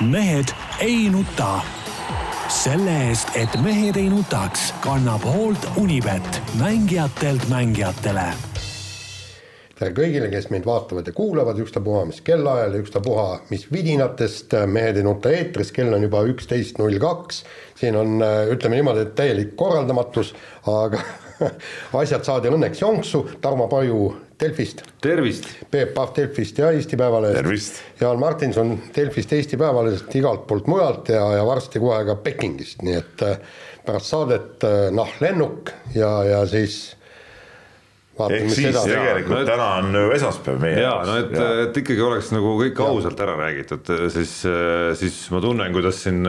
mehed ei nuta. selle eest, et mehed ei nutaks, kannab hoolt Unibet, mängijatelt mängijatele tere kõigile, kes meid vaatavad ja kuulavad, ükstapuha mis kellaajal ja ükstapuha mis vidinatest, Mehed ei nuta eetris, kell on juba üksteist null kaks. siin on, ütleme niimoodi, et täielik korraldamatus, aga asjad saadi õnneks jonksu, Tarmo Paju Delfist. tervist! Peep Pahv Delfist ja Eesti Päevalehest. Jaan Martinson Delfist, Eesti Päevalehest, igalt poolt mujalt ja, ja varsti kohe ka Pekingist, nii et äh, pärast saadet äh, noh, lennuk ja, ja siis ehk siis edasi. tegelikult no, et, täna on ju esmaspäev meie jaoks. no et, et ikkagi oleks nagu kõik ausalt ära räägitud, siis, siis ma tunnen, kuidas siin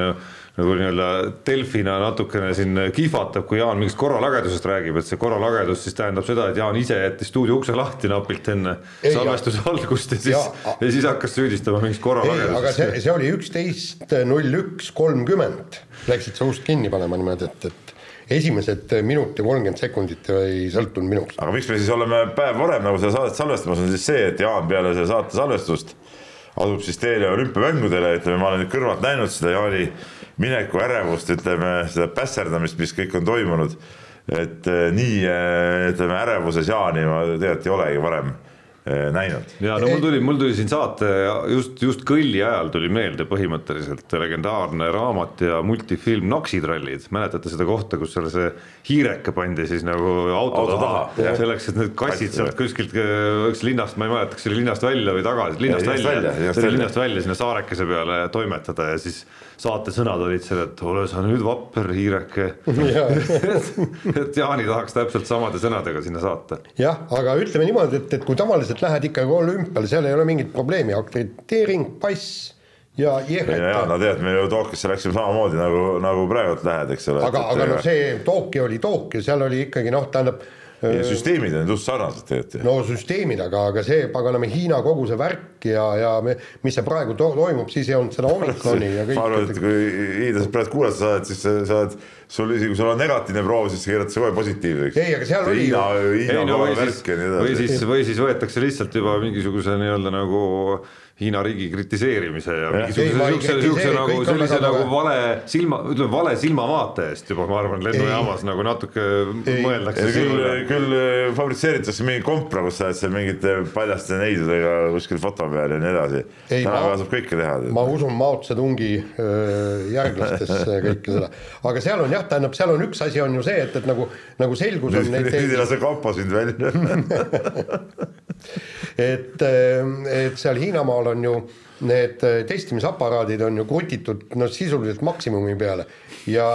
nagu nii-öelda Delfina natukene siin kihvatab, kui Jaan mingist korralagedusest räägib, et see korralagedus siis tähendab seda, et Jaan ise jättis stuudio ukse lahti napilt enne salvestuse algust ja siis, ja, ja siis hakkas süüdistama mingist korralagedusest. aga see, see oli üksteist null üks kolmkümmend, läksid sa ust kinni panema niimoodi, et, et esimesed minut ja kolmkümmend sekundit ei sõltunud minust. aga miks me siis oleme päev varem nagu seda saadet salvestamas, on siis see, et Jaan peale selle saate salvestust asub siis teele olümpiamängudele, ütleme, ma olen kõrvalt näinud seda Jaani mineku ärevust, ütleme seda pässerdamist, mis kõik on toimunud. et eh, nii, eh, ütleme ärevuses Jaani ma tegelikult ei olegi varem näinud. ja no mul tuli, mul tuli siin saate just, just kõlli ajal tuli meelde põhimõtteliselt legendaarne raamat ja multifilm Noksitrallid, mäletate seda kohta, kus seal see hiireke pandi siis nagu auto, auto taha, taha, selleks, et need kassid sealt kuskilt, kas linnast, ma ei mäleta, kas see oli linnast välja või tagasi, linnast ja, välja, see oli linnast välja sinna saarekese peale toimetada ja siis saate sõnad olid seal, et ole sa nüüd vapper hiireke. Et Jaani tahaks täpselt samade sõnadega sinna saata. jah, aga ütleme niimoodi, et, et kui tavaliselt lähed ikkagi olümpiale, seal ei ole mingit probleemi, akrediteering, pass ja jeheta. ja no tead, me ju Tokyosse läksime samamoodi nagu, nagu praegult lähed, eks ole. aga, aga noh, see Tokyo oli Tokyo, seal oli ikkagi noh, tähendab ja süsteemid on just sarnased tegelikult. no süsteemid, aga, aga see paganama Hiina kogu see värk ja, ja me, mis see praegu to toimub, siis ei olnud seda omikroni ja kõik. ma arvan, et kui hiinlased praegu kuulata saavad, siis sa saad, sul isegi kui sul on negatiivne proov, siis keeratakse kohe positiivseks. ei, aga seal oli Hiina, Hiina no, või siis, või siis, või siis võetakse lihtsalt juba mingisuguse nii-öelda nagu Hiina riigi kritiseerimise ja mingisuguse siukse nagu sellise nagu vale silma, ütleme vale silmavaate eest juba ma arvan, lennujaamas ei. nagu natuke ei. mõeldakse. küll, küll äh, fabritseeritakse mingi kompra, kus sa oled seal mingite paljaste neidudega kuskil foto peal ja nii edasi. tänapäeval saab kõike teha. ma usun Mao Zedongi äh, järglastesse kõike seda, aga seal on jah, tähendab, seal on üks asi on ju see, et, et nagu, nagu selgus on. nüüd ei lase kapo sind välja et, et seal Hiinamaal on ju need testimisaparaadid on ju krutitud noh, sisuliselt maksimumi peale ja,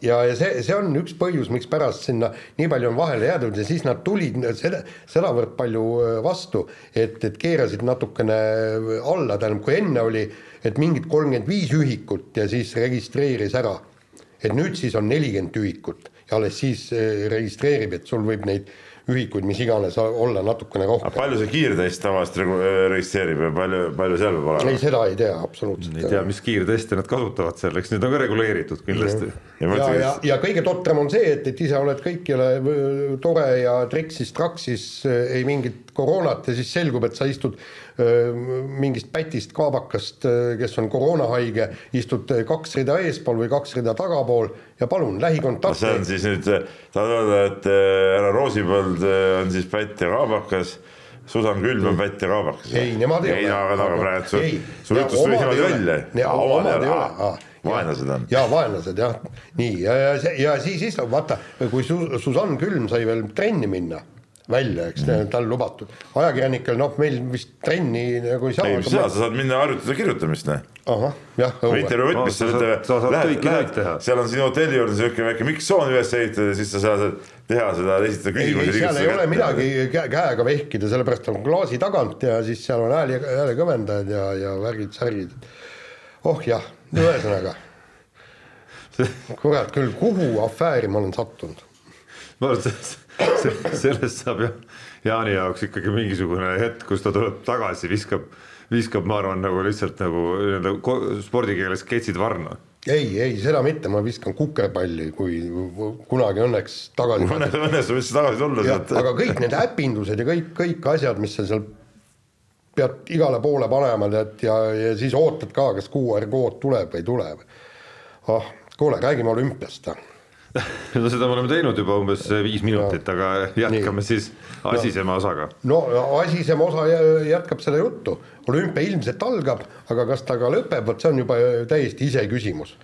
ja, ja see, see on üks põhjus, mikspärast sinna nii palju on vahele jäädud ja siis nad tulid seda, sedavõrd palju vastu, et, et keerasid natukene alla, tähendab, kui enne oli, et mingid kolmkümmend viis ühikut ja siis registreeris ära. et nüüd siis on nelikümmend ühikut ja alles siis registreerib, et sul võib neid ühikuid, mis iganes, olla natukene rohkem. palju see kiirtest tavaliselt registreerib ja palju, palju seal peab olema? ei, seda ei tea absoluutselt. ei tea, mis kiirteste nad kasutavad seal, eks need on ka reguleeritud kindlasti. ja, ja, ja, ja kõige totram on see, et, et ise oled kõikjale tore ja treksis-traksis, ei mingit koroonat ja siis selgub, et sa istud mingist pätist kaabakast, kes on koroonahaige, istud kaks rida eespool või kaks rida tagapool ja palun, lähikontakt. see on siis nüüd, tahad öelda, et härra Roosipõld on siis pätt ja kaabakas Susan Külm on pätt ja kaabakas? ei, nemad ei, ei ole. ei, aga praegu su, sul jutus tuli niimoodi välja. omad ei ole vaenlased on. jaa, vaenlased jah, nii ja, ja, ja siis istub, vaata, kui Su-, Susann Külm sai veel trenni minna välja, eks mm. tal lubatud. ajakirjanikel, noh, meil vist trenni nagu ei saa. ei, mis sa, sa saad minna harjutada kirjutamist, noh. ahah, jah. intervjuu võtmist sa ütleme, lähed, lähed, seal on sinu hotelli juurde siuke väike mikssoon üles ehitatud ja siis sa saad teha seda, esitada küsimusi. seal ei ole midagi käega vehkida, sellepärast on klaasi tagant ja siis seal on hääli, häälekõvendajad ja, ja värgid-särgid. oh jah, ühesõnaga kurat küll, kuhu afääri ma olen sattunud? ma arvan, et sellest saab jah Jaani jaoks ikkagi mingisugune hetk, kus ta tuleb tagasi, viskab, viskab, ma arvan, nagu lihtsalt nagu nii-öelda spordikeeles ketsid varna ei, ei seda mitte, ma viskan kukerpalli, kui kunagi õnneks tagasi. õnnestub üldse tagasi tulla sealt. aga kõik need äpindused ja kõik, kõik asjad, mis seal seal pead igale poole panema tead ja, ja siis ootad ka, kas QR kood tuleb või ei tule. ah, kuule, räägime olümpiast no seda me oleme teinud juba umbes viis minutit, aga jätkame Nii. siis asisema osaga. no asisema osa jätkab seda juttu, olümpia ilmselt algab, aga kas ta ka lõpeb, vot see on juba täiesti iseküsimus,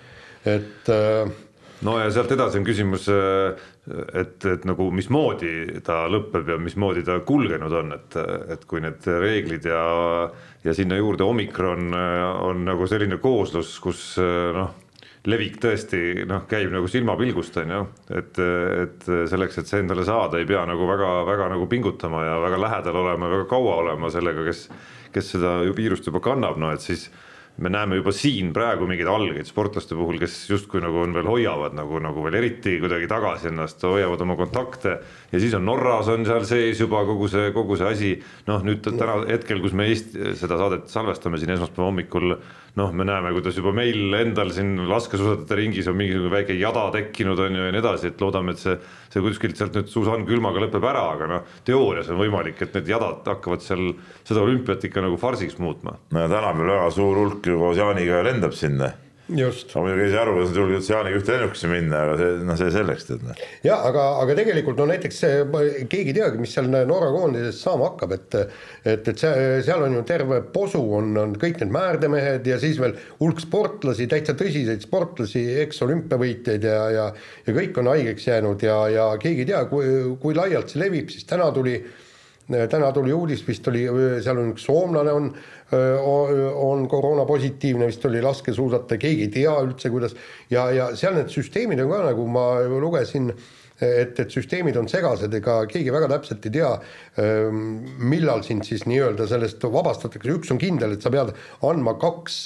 et äh, no ja sealt edasi on küsimus, et, et nagu mismoodi ta lõpeb ja mismoodi ta kulgenud on, et, et kui need reeglid ja, ja sinna juurde omikron on nagu selline kooslus, kus noh levik tõesti noh, käib nagu silmapilgust on ju, et, et selleks, et see endale saada, ei pea nagu väga-väga nagu pingutama ja väga lähedal olema, väga kaua olema sellega, kes, kes seda viirust juba kannab, no et siis me näeme juba siin praegu mingeid algeid sportlaste puhul, kes justkui nagu on veel hoiavad nagu, nagu veel eriti kuidagi tagasi ennast, hoiavad oma kontakte. Ja siis on Norras on seal sees juba kogu see, kogu see asi. noh, nüüd täna hetkel, kus me Eesti seda saadet salvestame siin esmaspäeva hommikul noh, me näeme, kuidas juba meil endal siin laskesuusatajate ringis on mingisugune väike jada tekkinud, on ju, ja nii edasi, et loodame, et see, see kuskilt sealt nüüd Susann Külmaga lõpeb ära, aga noh, teoorias on võimalik, et need jadad hakkavad seal seda olümpiat ikka nagu farsiks muutma. no ja täna veel väga suur hulk ju koos Jaaniga lendab sinna. Ma muidugi ei saa aru, kuidas nad julgevad Jaaniga ühte lennukasse minna, aga see, noh, see selleks, tead. Noh. ja aga, aga tegelikult no näiteks keegi ei teagi, mis seal Norra koondises saama hakkab, et et, et see, seal on ju terve posu, on, on kõik need määrdemehed ja siis veel hulk sportlasi, täitsa tõsiseid sportlasi, eks-olümpiavõitjaid ja, ja ja kõik on haigeks jäänud ja, ja keegi ei tea, kui, kui laialt see levib, siis täna tuli täna tuli uudis, vist oli, seal on üks soomlane on on koroonapositiivne, vist oli laskesuusataja, keegi ei tea üldse, kuidas ja, ja seal need süsteemid on ka nagu ma lugesin et, et süsteemid on segased, ega keegi väga täpselt ei tea, millal sind siis nii-öelda sellest vabastatakse, üks on kindel, et sa pead andma kaks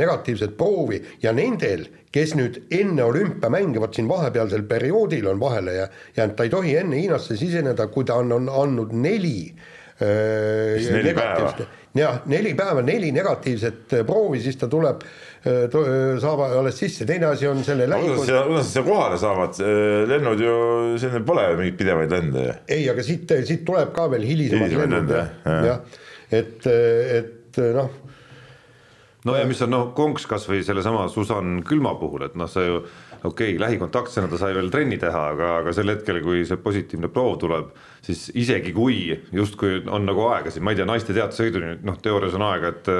negatiivset proovi ja nendel, kes nüüd enne olümpiamänge, vot siin vahepealsel perioodil on vahele jäänud, ta ei tohi enne Hiinasse siseneda, kui ta on, on andnud neli neli päeva. jah, neli päeva, neli negatiivset äh, proovi, siis ta tuleb, äh, äh, saab alles sisse, teine asi on selle lähikond... kuidas, nad siia kohale saavad, lennud ju, siin pole mingeid pidevaid lende. Ju. ei, aga siit, siit tuleb ka veel hilisemad lennud, jah, et, et noh. No ja mis on noh, konks kasvõi sellesama Susann Külma puhul, et noh, see ju okei okay,, lähikontaktsena ta sai veel trenni teha, aga, aga sel hetkel, kui see positiivne proov tuleb, siis isegi kui justkui on nagu aega siin, ma ei tea, naiste teatesõiduni, noh, teoorias on aega, et,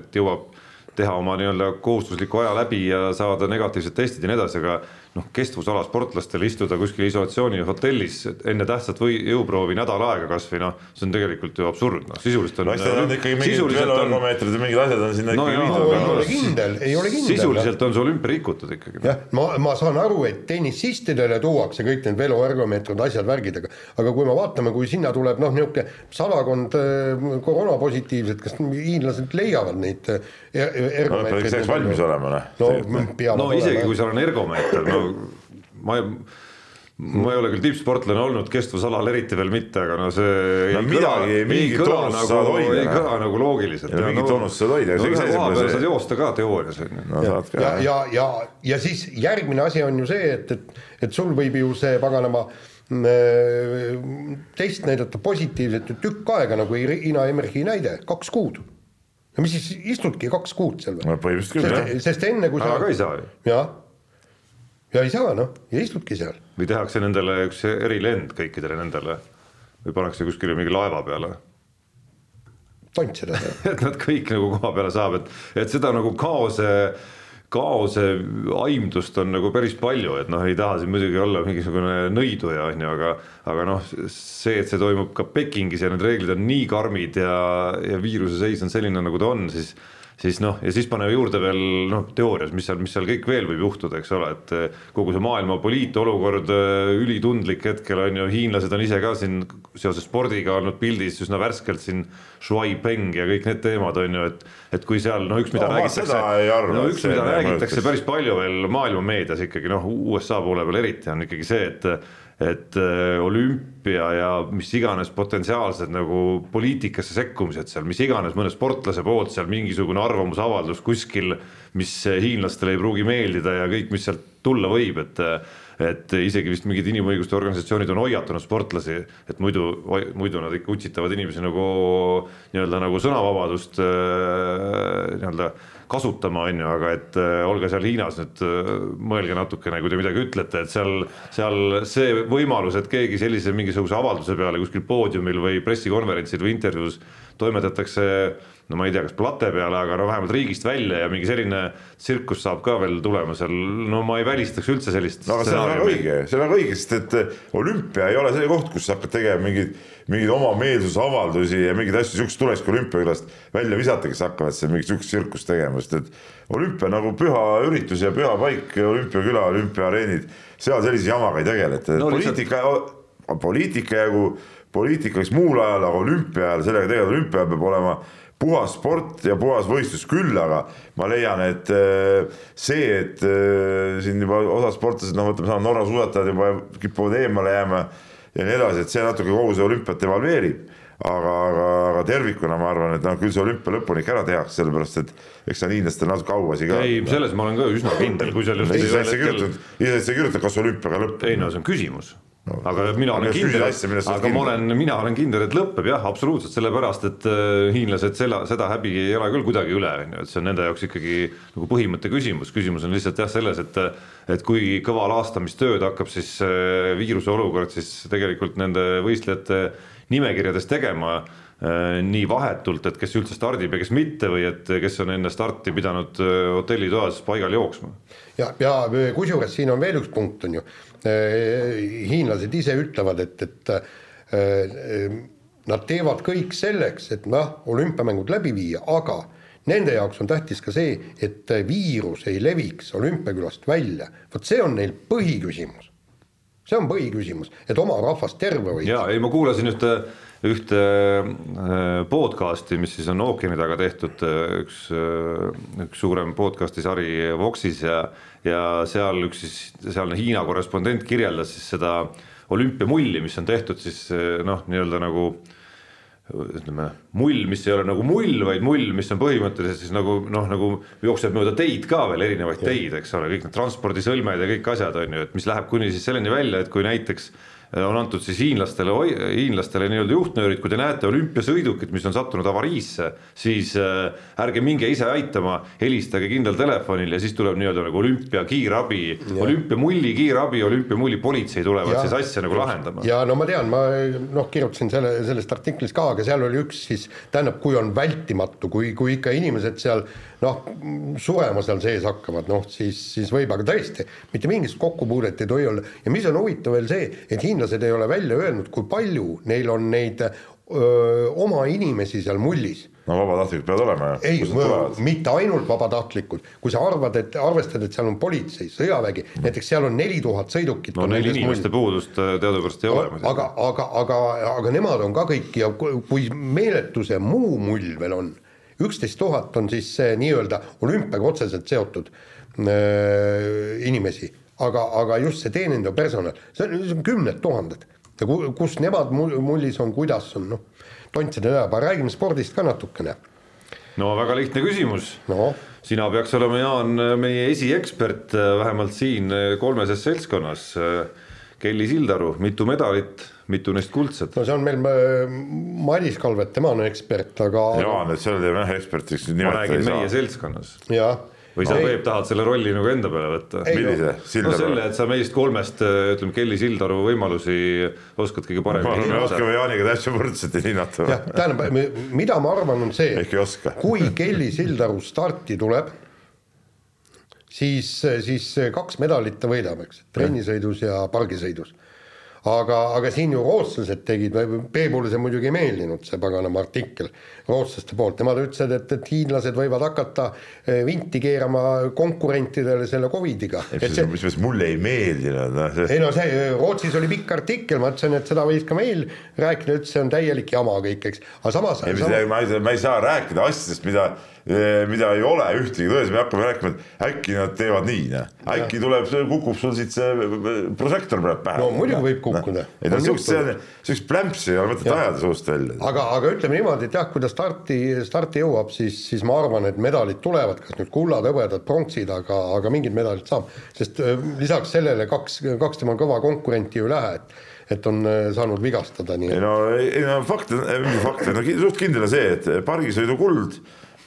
et jõuab teha oma nii-öelda kohustusliku aja läbi ja saada negatiivsed testid ja nii edasi, aga noh, kestvusala sportlastel istuda kuskil isolatsioonihotellis enne tähtsat või jõuproovi nädal aega kasvõi noh, see on tegelikult ju absurd, noh sisuliselt on. veloergomeetrid ja mingid asjad on sinna no, ikkagi viidud. ei ole kindel, ei ole kindel. sisuliselt on see olümpia rikutud ikkagi. jah, ma, ma saan aru, et tennisistidele tuuakse kõik need veloergomeetrid, asjad, värgid, aga aga kui me vaatame, kui sinna tuleb noh, niisugune sadakond äh, koroonapositiivset, kas hiinlased leiavad neid äh, er-, ergomeetreid no,? selleks valmis olema, noh. no, no isegi, kui seal on ergomeeter, no ma ei ma ei ole küll tippsportlane olnud kestvusalal eriti veel mitte, aga no see no, midagi, mingit toonust nagu, saad hoida. ei kõla nagu loogiliselt. mingit toonust saad hoida. no ühe koha peal saad joosta ka teoorias on ju. ka. ja, ja, ja, ja siis järgmine asi on ju see, et, et, et sul võib ju see paganama mm, test näidata positiivset ju tükk aega nagu Ina Emmerchi näide, kaks kuud no mis siis istudki kaks kuud seal või? no põhimõtteliselt küll jah. sest enne kui sa. aga ka ei saa ju. jah ja ei saa noh, ja istudki seal. või tehakse nendele üks erilend kõikidele nendele või pannakse kuskile mingi laeva peale. tont seda et nad kõik nagu koha peale saab, et, et seda nagu kaose, kaose aimdust on nagu päris palju, et noh, ei taha siin muidugi olla mingisugune nõiduja, on ju, aga aga noh, see, et see toimub ka Pekingis ja need reeglid on nii karmid ja, ja viiruse seis on selline, nagu ta on, siis siis noh, ja siis pane juurde veel noh, teoorias, mis seal, mis seal kõik veel võib juhtuda, eks ole, et eh, kogu see maailma poliitolukord eh, ülitundlik hetkel on ju, hiinlased on ise ka siin seoses spordiga olnud pildis üsna värskelt siin. Shuai Peng ja kõik need teemad on ju, et, et kui seal noh, üks, mida no, räägitakse, no üks, mida räägitakse päris palju veel maailma meedias ikkagi noh, USA poole peal eriti on ikkagi see, et et äh, olümpia ja mis iganes potentsiaalsed nagu poliitikasse sekkumised seal, mis iganes mõne sportlase poolt seal mingisugune arvamusavaldus kuskil, mis hiinlastele ei pruugi meeldida ja kõik, mis sealt tulla võib, et et isegi vist mingid inimõiguste organisatsioonid on hoiatanud sportlasi, et muidu, muidu nad ikka utsitavad inimesi nagu nii-öelda nagu sõnavabadust nii-öelda kasutama, on ju, aga et äh, olge seal Hiinas nüüd äh, mõelge natukene, kui te midagi ütlete, et seal, seal see võimalus, et keegi sellise mingisuguse avalduse peale kuskil poodiumil või pressikonverentsil või intervjuus toimetatakse no ma ei tea, kas plate peale, aga no vähemalt riigist välja ja mingi selline tsirkus saab ka veel tulema seal, no ma ei välistaks üldse sellist. no aga see on väga õige, see on väga õige, sest et olümpia ei ole see koht, kus sa hakkad tegema mingeid, mingeid oma meelsusavaldusi ja mingeid asju, siukest tulekski olümpiakülast välja visata, kes hakkavad seal mingit siukest tsirkust tegema, sest et olümpia nagu püha üritus ja püha paik, olümpiaküla, olümpiaareenid, seal sellise jamaga ei tegeleta no,, poliitika lihtsalt..., poliitika jagu poliitika võiks muul ajal, aga olümpia ajal sellega tegeleda, olümpia peab olema puhas sport ja puhas võistlus küll, aga ma leian, et äh, see, et äh, siin juba osa sportlased, noh, võtame, Norra suusatajad juba kipuvad eemale jääma ja nii edasi, et see natuke kogu see olümpiat evalveerib. aga, aga, aga tervikuna ma arvan, et noh, küll see olümpia lõpuni ikka ära tehakse, sellepärast et eks see on hiinlastel natuke auasi ka. ei, selles ma olen ka üsna kindel, kui seal just. ise sa ei kirjutanud, ise sa ei kirjutanud, kas olümpiaga lõpeb. ei no see on küsimus no, aga mina olen kindel, aga ma olen, mina olen kindel, et lõpeb jah, absoluutselt, sellepärast et äh, hiinlased selle, seda häbi ei ela küll kuidagi üle, on ju, et see on nende jaoks ikkagi nagu põhimõtte küsimus, küsimus on lihtsalt jah selles, et et kui kõva laastamistööd hakkab siis äh, viiruse olukord siis tegelikult nende võistlejate nimekirjades tegema äh, nii vahetult, et kes üldse stardib ja kes mitte või et kes on enne starti pidanud hotellitoas paigal jooksma. ja, ja kusjuures siin on veel üks punkt, on ju hiinlased ise ütlevad, et, et äh, nad teevad kõik selleks, et noh, olümpiamängud läbi viia, aga nende jaoks on tähtis ka see, et viirus ei leviks olümpiakülast välja. vot see on neil põhiküsimus. see on põhiküsimus, et oma rahvast terve hoida. jaa, ei ma kuulasin ühte, ühte äh, podcast'i, mis siis on ookeani taga tehtud, üks, üks suurem podcast'i sari Voxis ja ja seal üks siis sealne Hiina korrespondent kirjeldas siis seda olümpiamulli, mis on tehtud siis noh, nii-öelda nagu ütleme, mull, mis ei ole nagu mull, vaid mull, mis on põhimõtteliselt siis nagu noh, nagu jookseb mööda teid ka veel, erinevaid ja. teid, eks ole, kõik need transpordisõlmed ja kõik asjad on ju, et mis läheb kuni siis selleni välja, et kui näiteks on antud siis hiinlastele, hiinlastele nii-öelda juhtnöörid, kui te näete olümpiasõidukit, mis on sattunud avariisse, siis äh, ärge minge ise aitama, helistage kindlal telefonil ja siis tuleb nii-öelda nagu olümpia kiirabi, olümpiamulli kiirabi, olümpiamulli politsei tulevad ja. siis asja nagu lahendama. ja no ma tean, ma noh, kirjutasin selle, sellest artiklist ka, aga seal oli üks siis, tähendab, kui on vältimatu, kui, kui ikka inimesed seal noh, surema seal sees hakkavad, noh siis, siis võib, aga tõesti, mitte mingit kokkupuudet ei tohi olla ja mis on huvitav veel see, et hiinlased ei ole välja öelnud, kui palju neil on neid öö, oma inimesi seal mullis no vabatahtlikud peavad olema ju. ei, mitte ainult vabatahtlikud, kui sa arvad, et arvestad, et seal on politsei, sõjavägi mm., näiteks seal on neli tuhat sõidukit. no neil inimeste puudust äh, teadupärast ei ole. aga, aga, aga, aga nemad on ka kõik ja kui meeletu see muu mull veel on üksteist tuhat on siis see nii-öelda olümpiaga otseselt seotud äh, inimesi, aga, aga just see teenindav personal, see on, kümned tuhanded. Ja ku, kus nemad mullis on, kuidas on, noh, tontside teab, aga räägime spordist ka natukene. no väga lihtne küsimus. No.. sina peaks olema, Jaan, meie esiekspert vähemalt siin kolmeses seltskonnas. Kelly Sildaru, mitu medalit mitu neist kuldset? no see on meil Madis Kalvet, tema on ekspert, aga. Jaan, et seal teeb jah ekspertiks. ma räägin meie seltskonnas. või sa, Peep, tahad selle rolli nagu enda peale võtta? millise? no selle, et sa meist kolmest, ütleme, Kelly Sildaru võimalusi oskad kõige paremini hinnata. me oskame Jaaniga täitsa võrdselt hinnata. jah, tähendab, mida ma arvan, on see, kui Kelly Sildaru starti tuleb, siis, siis kaks medalit ta võidab, eks, trennisõidus ja pargisõidus aga, aga siin ju rootslased tegid, Peebule see muidugi ei meeldinud, see paganama artikkel rootslaste poolt, nemad ütlesid, et, et hiinlased võivad hakata eh, vinti keerama konkurentidele selle Covidiga. see, mis mulle ei meeldinud, noh see. ei no see, Rootsis oli pikk artikkel, ma ütlesin, et seda võis ka meil rääkida, ütles, see on täielik jama kõik, eks, aga samas. ei, ma ei, saa rääkida asjadest, mida Eh, mida ei ole ühtegi tões, me hakkame rääkima, et äkki nad teevad nii, noh. äkki tuleb, kukub sul siit see prožektor praegu pähe. no muidugi võib kukkuda. ei no On siukest siukest plämpsi ei ole mõtet ajada suust välja. aga, aga ütleme niimoodi, et jah, kui ta starti, starti jõuab, siis, siis ma arvan, et medalid tulevad, kas nüüd kullad, hõbedad, pronksid, aga, aga mingid medalid saab, sest öö, lisaks sellele kaks, kaks tema kõva konkurenti ju lähe, et et on saanud vigastada, nii ei no, ei no fakt on, mingi fakt, no ki- suht kindel on see, et pargisõidu kuld,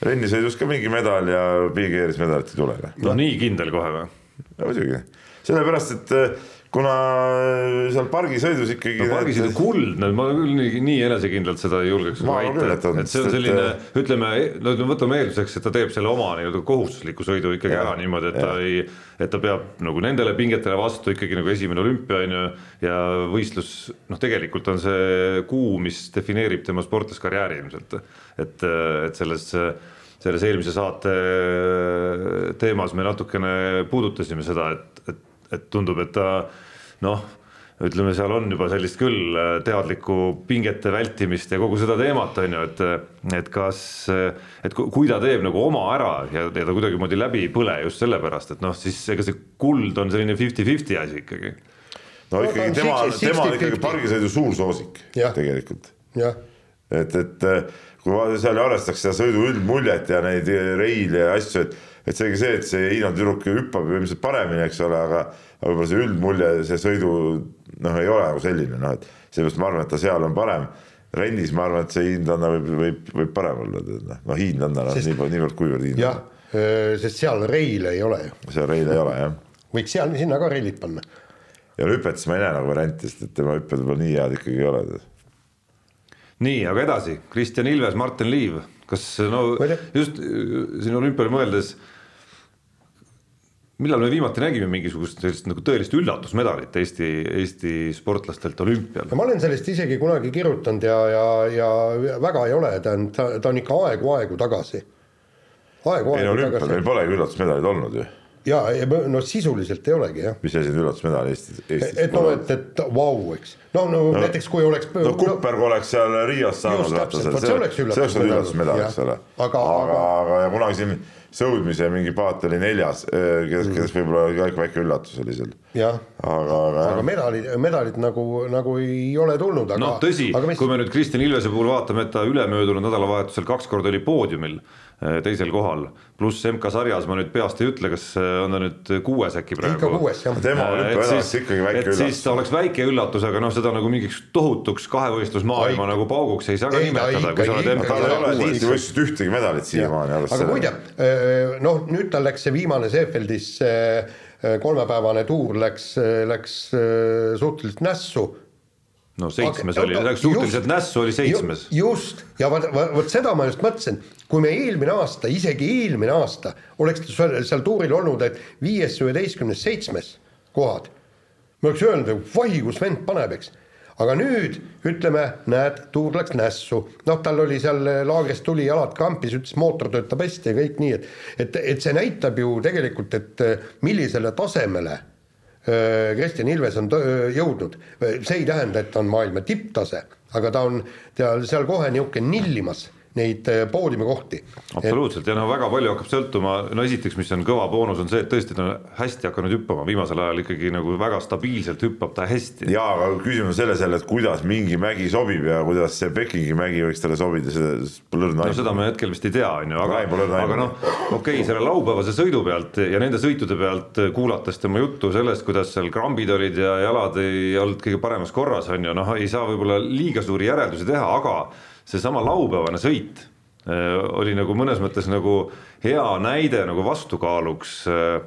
rennisõidus ka mingi medal ja Big Airis medalit ei tule. no nii kindel kohe või? muidugi, sellepärast et kuna seal pargisõidus ikkagi no pargisõidu kuld, no ma küll nii, nii enesekindlalt seda ei julgeks küll, et et see on selline äh,, ütleme, no ütleme, võtame eelduseks, et ta teeb selle oma nii-öelda kohustusliku sõidu ikkagi Jah, ära niimoodi, et ta jah. ei, et ta peab nagu nendele pingetele vastu ikkagi nagu esimene olümpia on ju ja võistlus, noh, tegelikult on see kuu, mis defineerib tema sportlaskarjääri ilmselt, et, et selles selles eelmise saate teemas me natukene puudutasime seda, et, et, et tundub, et ta noh, ütleme, seal on juba sellist küll äh, teadlikku pingete vältimist ja kogu seda teemat on ju, et, et kas, et ku- kui ta teeb nagu oma ära ja, ja ta kuidagimoodi läbi ei põle just sellepärast, et noh, siis ega see kuld on selline fifty-fifty asi ikkagi. no No ikkagi on tema, 60, tema on ikkagi 50. pargisõidu suursoosik Jah. tegelikult jah, et, et kui seal arvestatakse seda sõidu üldmuljet ja neid reile ja asju, et, et seegi see, et see Hiina tüdruk hüppab ju ilmselt paremini, eks ole, aga aga võib-olla see üldmulje, see sõidu noh, ei ole nagu selline noh, et seepärast ma arvan, et ta seal on parem. rennis ma arvan, et see hiinlanna võib, võib, võib parem olla, noh, no hiinlanna on Sest- nii, niivõrd-kuivõrd jah hiinlanna,, sest seal reile ei ole ju, seal reile ei ole jah. võiks seal sinna ka reilid panna. ja hüpetes ma ei näe nagu varianti, sest et tema hüpped võib-olla nii head ikkagi ei ole. nii, aga edasi, Kristjan Ilves, Martin Liiv, kas no just äh, siin olümpiale mõeldes, millal me viimati nägime mingisugust sellist nagu tõelist üllatusmedalit Eesti, Eesti sportlastelt olümpial? ma olen sellest isegi kunagi kirjutanud ja, ja, ja väga ei ole, ta on, ta, ta on ikka aegu-aegu tagasi. ei no olümpial meil polegi üllatusmedaleid olnud ju, ja, ja no sisuliselt ei olegi jah. mis asi on üllatusmedal Eestis, Eestis et no, et, et vau, eks. no, no näiteks kui oleks. no Kupper, kui oleks seal Rios saanud, see oleks olnud üllatusmedal, eks ole. Aga- aga, aga ja kunagi siin sõudmise mingi paat oli neljas, kes, kes võib-olla ikka väike üllatus oli seal. jah, aga, aga aga medalid, medalid nagu, nagu ei ole tulnud, aga. noh, tõsi, kui me nüüd Kristjan Ilvese puhul vaatame, et ta ülemöödunud nädalavahetusel kaks korda oli poodiumil teisel kohal, pluss MK-sarjas ma nüüd peast ei ütle, kas eh, on ta nüüd kuues äkki praegu. ikka kuues jah. tema et olümpiaedast siis, ikkagi väike et siis üllatus ta. oleks väike üllatus, aga noh, seda nagu mingiks tohutuks kahevõistlusmaailma Ai- nagu pauguks ei saa ka nimetada, kui sa oled ikkagi- tal ei ole kuues. tiitlivõistlusest ühtegi medalit siiamaani. aga muide, noh, nüüd tal läks see viimane Seefeldis see kolmepäevane tuur läks, läks äh, suhteliselt nässu. No seitsmes Aga- oli, suhteliselt nässu, oli seitsmes. just, ja vot, vot seda ma just mõtlesin, kui me eelmine aasta, isegi eelmine aasta oleks seal, seal tuuril olnud, et viies, üheteistkümnes, seitsmes kohad, me oleks öelnud, et vahi, kus vend paneb, eks. aga nüüd ütleme, näed, tuur läks nässu, noh, tal oli seal laagrist tuli, jalad krampis, ütles mootor töötab hästi ja kõik nii, et et, et see näitab ju tegelikult, et eh, millisele tasemele Kristjan Ilves on tõ- jõudnud, see ei tähenda, et ta on maailma tipptase, aga ta on seal, seal kohe niisugune nillimas neid äh, poodiumikohti. absoluutselt. Ja no väga palju hakkab sõltuma, no esiteks, mis on kõva boonus, on see, et tõesti ta on hästi hakanud hüppama, viimasel ajal ikkagi nagu väga stabiilselt hüppab ta hästi. jaa, aga küsimus on selles jälle, et kuidas mingi mägi sobib ja kuidas see Pekingi mägi võiks talle sobida, seda pole õrna no seda me hetkel vist ei tea, on ju, aga aga noh, okei okay,, selle laupäevase sõidu pealt ja nende sõitude pealt kuulates tema juttu sellest, kuidas seal krambid olid ja jalad ei olnud kõige paremas korras, on ju, noh, ei saa võib-olla liiga suuri järeldusi teha, aga seesama laupäevane sõit äh, oli nagu mõnes mõttes nagu hea näide nagu vastukaaluks äh,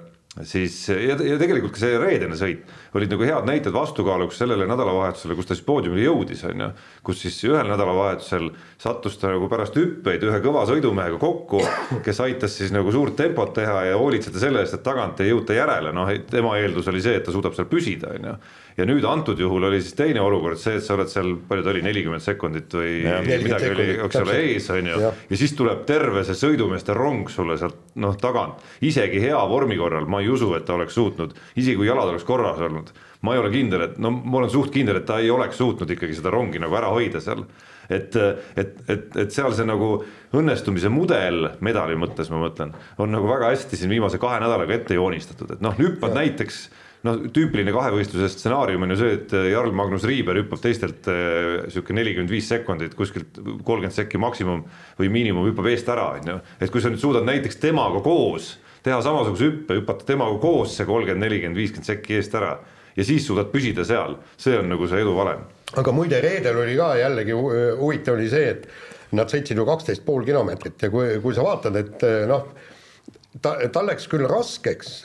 siis ja, ja tegelikult ka see reedene sõit olid nagu head näited vastukaaluks sellele nädalavahetusele, kus ta siis poodiumile jõudis, on ju. kus siis ühel nädalavahetusel sattus ta nagu pärast hüppeid ühe kõva sõidumehega kokku, kes aitas siis nagu suurt tempot teha ja hoolitseda selle eest, et tagant ei jõuta järele, noh, tema eeldus oli see, et ta suudab seal püsida, on ju. Ja nüüd antud juhul oli siis teine olukord see, et sa oled seal, palju ta oli, nelikümmend sekundit või Jah. midagi oli, 40 eks ole, ees on ju ja siis tuleb terve see sõidumeeste rong sulle sealt noh tagant, isegi hea vormi korral ma ei usu, et ta oleks suutnud, isegi kui jalad oleks korras olnud, ma ei ole kindel, et no ma olen suht kindel, et ta ei oleks suutnud ikkagi seda rongi nagu ära hoida seal. et, et, et, et seal see nagu õnnestumise mudel medali mõttes, ma mõtlen, on nagu väga hästi siin viimase kahe nädalaga ette joonistatud, et noh, hüppad näiteks noh, tüüpiline kahevõistluse stsenaarium on ju see, et Jarl Magnus Riiber hüppab teistelt äh, sihuke nelikümmend viis sekundit, kuskilt kolmkümmend sekki maksimum või miinimum hüppab eest ära, on ju. et kui sa nüüd suudad näiteks temaga koos teha samasuguse hüppe, hüpata temaga koos see kolmkümmend, nelikümmend, viiskümmend sekki eest ära ja siis suudad püsida seal, see on nagu see edu valem. aga muide, reedel oli ka jällegi hu- huvitav oli see, et nad sõitsid ju kaksteist pool kilomeetrit ja kui, kui sa vaatad, et noh, ta, tal läks küll raskeks,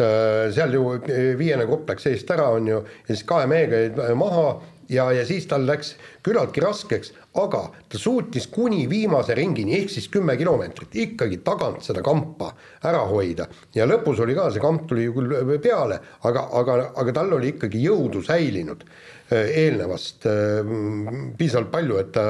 seal ju viiene grupp läks eest ära, on ju, ja siis kahe mehega jäid maha ja, ja siis tal läks küllaltki raskeks, aga ta suutis kuni viimase ringini ehk siis kümme kilomeetrit ikkagi tagant seda kampa ära hoida. Ja lõpus oli ka, see kamp tuli ju küll peale, aga, aga, aga tal oli ikkagi jõudu säilinud eelnevast piisavalt palju, et ta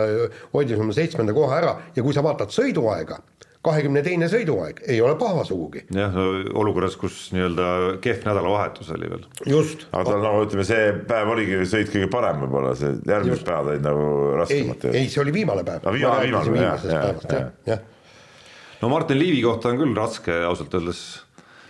hoidis oma seitsmenda koha ära. Ja kui sa vaatad sõiduaega, kahekümne teine sõiduaeg ei ole paha sugugi. jah, olukorras, kus nii-öelda kehv nädalavahetus oli veel. just. aga tal nagu ütleme, see päev oligi sõit kõige parem võib-olla, see järgmised päevad olid nagu ei, raskemad. ei, see oli viimane päev. No viimane- viimane, jah, jah. jah, no Martin Liivi kohta on küll raske ausalt öeldes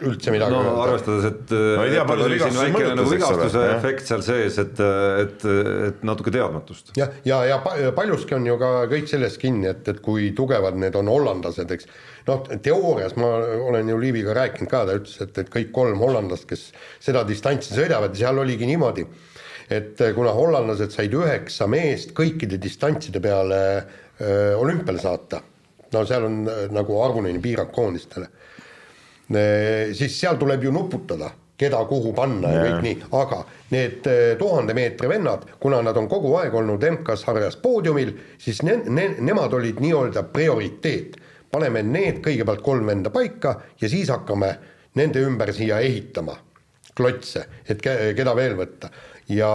üldse midagi no öelda. arvestades, et No ei tea, palju oli siin väikene nagu vigastuse jah. efekt seal sees, et, et, et natuke teadmatust. jah, ja, ja, ja pa- paljuski on ju ka kõik selles kinni, et, et kui tugevad need on hollandlased, eks. noh, teoorias ma olen ju Liiviga rääkinud ka, ta ütles, et, et kõik kolm hollandlast, kes seda distantsi sõidavad, seal oligi niimoodi, et kuna hollandlased said üheksa meest kõikide distantside peale öö, olümpiale saata, no seal on öö, nagu arvuline piirang koondistele siis seal tuleb ju nuputada, keda kuhu panna ja kõik nii, aga need eh, tuhande meetri vennad, kuna nad on kogu aeg olnud MK-sarjas poodiumil, siis ne-, ne-, nemad olid nii-öelda prioriteet. paneme need kõigepealt kolm venda paika ja siis hakkame nende ümber siia ehitama klotse, et ke-, keda veel võtta. Ja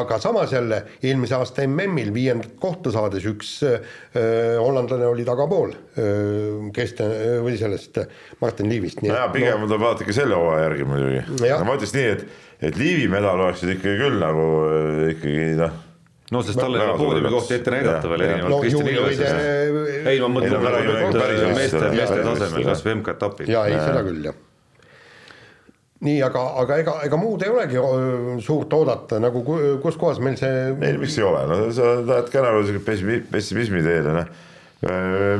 aga samas jälle eelmise aasta MM-il viiendat kohta saades üks öö, hollandlane oli tagapool, Kristjan või sellest Martin Liivist. nojah, pigem tuleb vaadata ikka selle hooaja järgi muidugi. Ma ütleks nii, et, et Liivi medal oleks nüüd ikkagi küll nagu ikkagi noh, no sest tal ei ole poodiumi kohta ette näidata veel erinevalt no Kristjan Ilvesest. ei, ma mõtlen no meeste, meeste jah, tasemel, kas või MK-etapil. jaa, ei seda küll, jah. Nii, aga, aga ega, ega muud ei olegi suurt oodata, nagu ku- kus kohas meil see ei miks ei ole, no sa lähed ka nagu sihuke pessimismi, teele, noh.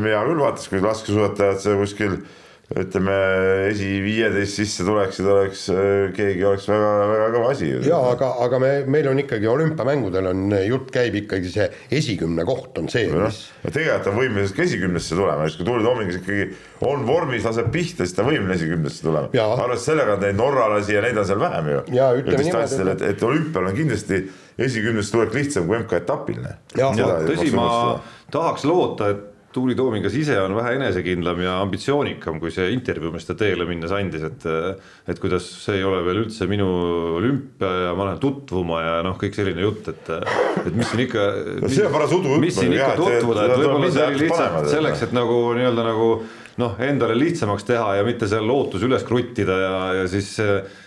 mina küll vaataks, kui laskesuusatajad seal kuskil ütleme esi-viieteist sisse tuleksid, oleks äh, keegi oleks väga-väga kõva asi. jaa, aga, aga me, meil on ikkagi olümpiamängudel on, jutt käib ikkagi see esikümne koht on see, noh mis, tegelikult on võimeline ka esikümnesse tulema, siis kui Tuuli Toomingas ikkagi on vormis, laseb pihta, siis ta on võimeline esikümnesse tulema. Arvestades sellega, et neid norralasi ja neid on seal vähem ju. Jaa, ütleme niimoodi, et, et olümpial on kindlasti esikümnesse tulek lihtsam kui MK-etapil. Jaa. tõsi, ma tahaks loota, et Tuuli Toomingas ise on vähe enesekindlam ja ambitsioonikam, kui see intervjuu, mis ta teele minnes andis, et et kuidas see ei ole veel üldse minu olümpia ja ma lähen tutvuma ja noh, kõik selline jutt, et et mis siin ikka No see on paras udu mis siin ikka tutvuda, et võib-olla see oli lihtsalt selleks, et nagu nii-öelda nagu noh, endale lihtsamaks teha ja mitte seal lootus üles kruttida ja, ja siis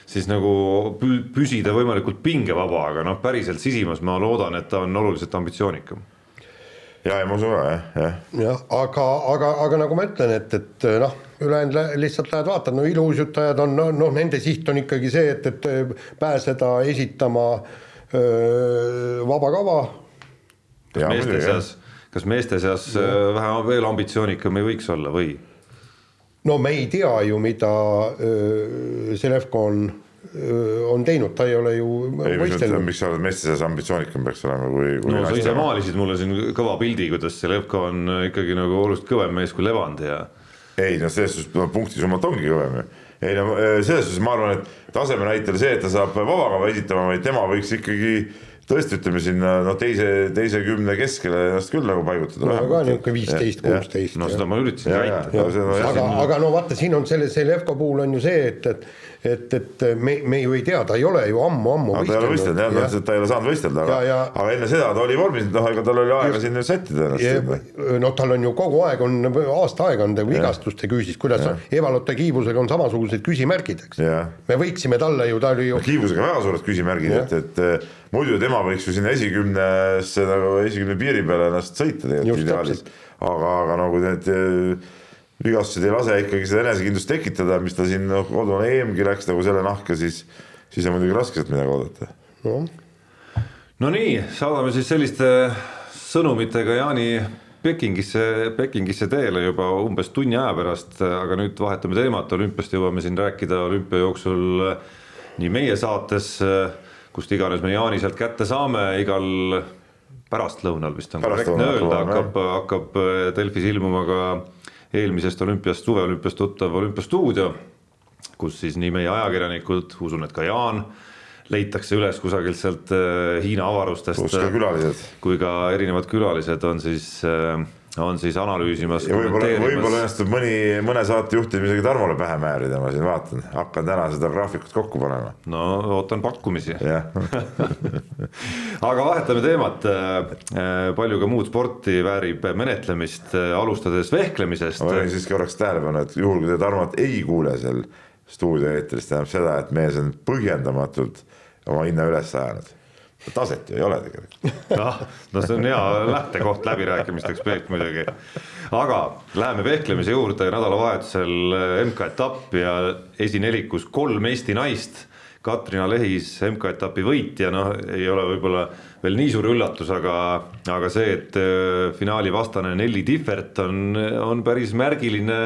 siis nagu pü- püsida võimalikult pingevaba, aga noh, päriselt sisimas ma loodan, et ta on oluliselt ambitsioonikam ja, ja ma usun ka jah, jah. jah, aga, aga, aga nagu ma ütlen, et, et noh, ülejäänud lihtsalt lähed vaatad, no iluuisutajad on noh, noh, nende siht on ikkagi see, et, et pääseda esitama öö, vaba kava. Ja meeste seas, kas meeste seas äh, vähe veel ambitsioonikam ei võiks olla või? no me ei tea ju, mida öö, Selevko on, on teinud, ta ei ole ju võistelnud. miks sa oled meeste seas ambitsioonikam peaks olema kui, kui no sa ise maalisid mulle siin kõva pildi, kuidas see Levko on ikkagi nagu oluliselt kõvem mees kui Levand ja ei no selles suhtes no, punktisummat ongi kõvem ju. ei no eh, selles suhtes ma arvan, et taseme näitel see, et ta saab vabakava esitama, vaid tema võiks ikkagi tõesti ütleme sinna noh, teise, teise kümne keskele ennast küll nagu paigutada. no ka niisugune viisteist, kuusteist. no seda ma üritasin Ja, ja, väita. ja. aga, aga no vaata, siin on selle Selevko puhul on ju see, et, et et, et me, me ju ei tea, ta ei ole ju ammu-ammu aga ta ei ole võistelnud jah, noh, ta ei ole saanud võistelda, aga, Ja, ja- aga enne seda ta oli vormis, noh, ega tal oli aega siin nüüd sättida ennast. no tal on ju kogu aeg on, aasta aega on ta vigastuste küüsis, kuidas Evalotte Kiibusega on samasugused küsimärgid, eks. Me võiksime talle ju, ta oli ju kiibusega väga suured küsimärgid, et, et muidu tema võiks ju sinna esikümnesse nagu esikümne piiri peale ennast sõita tegelikult ideaalis. aga, aga nagu need eh, vigastused ei lase ikkagi seda enesekindlust tekitada, mis ta siin noh, kodune EM-gi läks nagu selle nahka, siis, siis on muidugi raske sealt midagi oodata. no nii, saadame siis selliste sõnumitega Jaani Pekingisse, Pekingisse teele juba umbes tunni aja pärast, aga nüüd vahetame teemat, olümpiast jõuame siin rääkida olümpia jooksul nii meie saates, kust iganes me Jaani sealt kätte saame, igal pärastlõunal vist on korrektne Pärastlõunal, öelda, hakkab, hakkab Delfis ilmuma ka eelmisest olümpiast, suveolümpiast tuttav olümpiastuudio, kus siis nii meie ajakirjanikud, usun, et ka Jaan, leitakse üles kusagilt sealt äh, Hiina avarustest kui ka erinevad külalised on siis, on siis analüüsimas. võib-olla, võib-olla õnnestub mõni, mõne saatejuhti isegi Tarmole pähe määrida, ma siin vaatan, hakkan täna seda graafikut kokku panema. no ootan pakkumisi. aga vahetame teemat. palju ka muud sporti väärib menetlemist, alustades vehklemisest. ma panin siiski korraks tähelepanu, et juhul kui te Tarmot ei kuule seal stuudio eetris, tähendab seda, et mees on põhjendamatult oma hinna üles ajanud. Taset ju ei ole tegelikult. noh, no see on hea lähtekoht läbirääkimisteks Peep muidugi. aga läheme vehklemise juurde, nädalavahetusel MK-etapp ja esinelikus kolm Eesti naist. Katrina Lehis, MK-etapi võitja, noh, ei ole võib-olla veel nii suur üllatus, aga, aga see, et äh, finaali vastane Nelli Tihvert on, on päris märgiline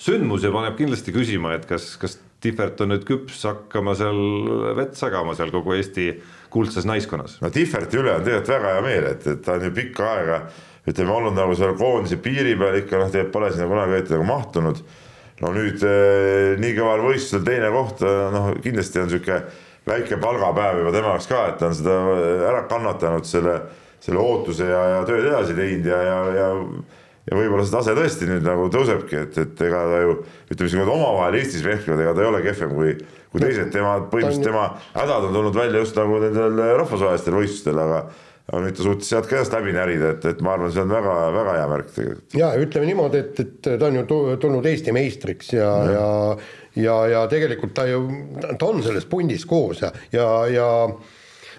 sündmus ja paneb kindlasti küsima, et kas, kas Tihvert on nüüd küps hakkama seal vett sagama seal kogu Eesti kuldses naiskonnas. no Tihverti üle on tegelikult väga hea meel, et, et ta on ju pikka aega ütleme olnud nagu seal koondise piiri peal ikka noh, tegelikult pole sinna kunagi õieti nagu mahtunud. no nüüd eh, nii kõval võistlusel teine koht, noh kindlasti on sihuke väike palgapäev juba tema jaoks ka, et ta on seda ära kannatanud selle, selle ootuse ja, ja tööd edasi teinud ja, ja, ja ja võib-olla see tase tõesti nüüd nagu tõusebki, et, et ega ta ju ütleme, kui nad omavahel Eestis vehklevad, ega ta ei ole kehvem kui, kui teised, tema põhimõtteliselt tema hädad on tulnud välja just nagu nendel rahvusvahelistel võistlustel, aga aga nüüd ta suutis sealt ka ennast läbi närida, et, et ma arvan, see on väga-väga hea märk tegelikult. ja ütleme niimoodi, et, et ta on ju tu- tulnud Eesti meistriks ja, ja, ja, ja tegelikult ta ju, ta on selles pundis koos ja, ja, ja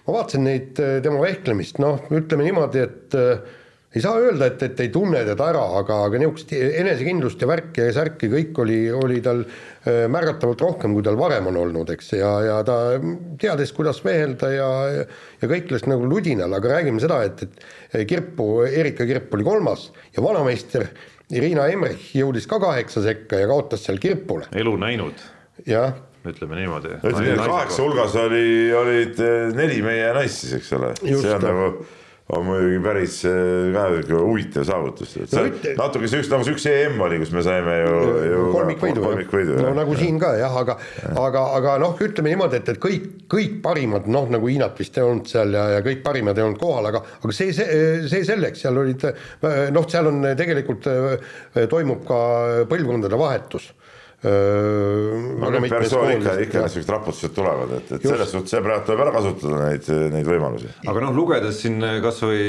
ma vaatasin neid eh, tema vehklemist, noh, ütleme niimoodi, et äh, ei saa öelda, et, et ei tunne teda ära, aga, aga niisugust enesekindlust ja värki ja särki kõik oli, oli tal äh, märgatavalt rohkem, kui tal varem on olnud, eks, ja, ja ta teadis, kuidas vehelda ja, ja kõikles nagu ludinal, aga räägime seda, et, et Kirpu, Erika Kirp oli kolmas ja vanameister Irina Emrich jõudis ka kaheksa sekka ja kaotas seal Kirpule, elu näinud, jah. Ütleme niimoodi. ütleme kaheksa hulgas oli, olid eh, neli meie naist siis, eks ole, see on nagu on muidugi päris eh, ka sihuke huvitav saavutus, et see No natuke see üks nagu see üks EM oli, kus me saime ju, ju kolmikvõidu, kolmikvõidu, no jah. nagu siin ka jah, aga aga, aga noh, ütleme niimoodi, et, et kõik, kõik parimad, noh nagu Hiinat vist ei olnud seal ja, ja kõik parimad ei olnud kohal, aga aga see, see, see selleks, seal olid noh, seal on tegelikult eh, toimub ka põlvkondade vahetus. No need persoon ikka, ikka niisugused raputused tulevad, et, et selles suhtes see praegu tuleb ära kasutada neid, neid võimalusi. aga noh, lugedes siin kasvõi,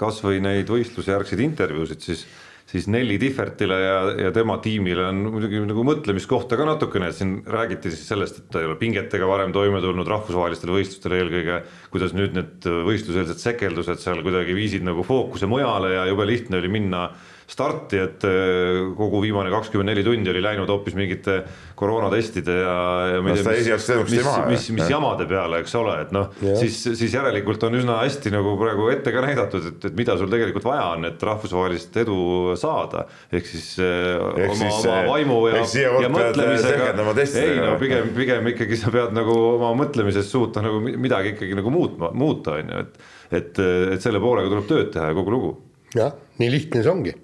kasvõi neid võistlusjärgseid intervjuusid, siis siis Nelli Tihvertile ja, ja tema tiimile on muidugi nagu mõtlemiskohta ka natukene, et siin räägiti siis sellest, et ta ei ole pingetega varem toime tulnud rahvusvahelistel võistlustel eelkõige, kuidas nüüd need võistluseelsed sekeldused seal kuidagi viisid nagu fookuse mujale ja jube lihtne oli minna starti, et äh, kogu viimane kakskümmend neli tundi oli läinud hoopis mingite koroonatestide ja, ja edukasti mis, maha, mis, jah. mis jamade peale, eks ole, et noh, siis, siis järelikult on üsna hästi nagu praegu ette ka näidatud, et, et mida sul tegelikult vaja on, et rahvusvahelist edu saada. ehk siis eh, Ehk oma, oma eh, vaimu ja, ja mõtlemisega. ei no pigem, pigem ikkagi sa pead nagu oma mõtlemises suutma nagu mi- midagi ikkagi nagu muutma, muuta, on ju, et, et, et selle poolega tuleb tööd teha ja kogu lugu jah, nii lihtne see ongi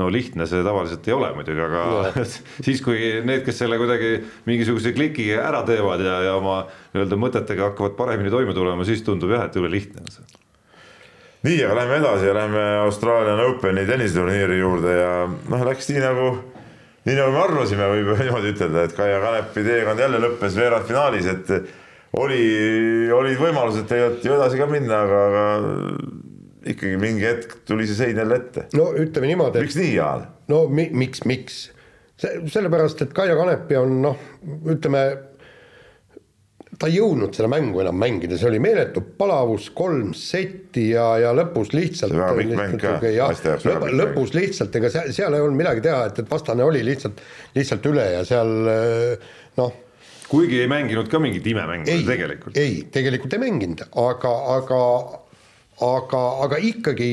no lihtne see tavaliselt ei ole muidugi, aga siis, kui need, kes selle kuidagi mingisuguse kliki ära teevad ja, ja oma nii-öelda mõtetega hakkavad paremini toime tulema, siis tundub jah, et jube lihtne on see. nii, aga lähme edasi ja lähme Australian Openi tenniseturniiri juurde ja noh, läks nii nagu, nii nagu me arvasime, võib niimoodi ütelda, et Kaia Kanepi teekond jälle lõppes veerandfinaalis, et oli, olid võimalused tegelikult ju edasi ka minna, aga, aga ikkagi mingi hetk tuli see sein jälle ette. no ütleme niimoodi, et miks nii, Jaan? no mi, miks, miks? see, sellepärast, et Kaia Kanepi on noh, ütleme ta ei jõudnud seda mängu enam mängida, see oli meeletu palavus, kolm setti ja, ja lõpus lihtsalt. see väga pikk mäng ka, naiste jaoks väga pikk mäng. lõpus lihtsalt, ega seal, seal ei olnud midagi teha, et, et vastane oli lihtsalt, lihtsalt üle ja seal noh. kuigi ei mänginud ka mingit imemängu tegelikult. ei, tegelikult ei mänginud, aga, aga aga, aga ikkagi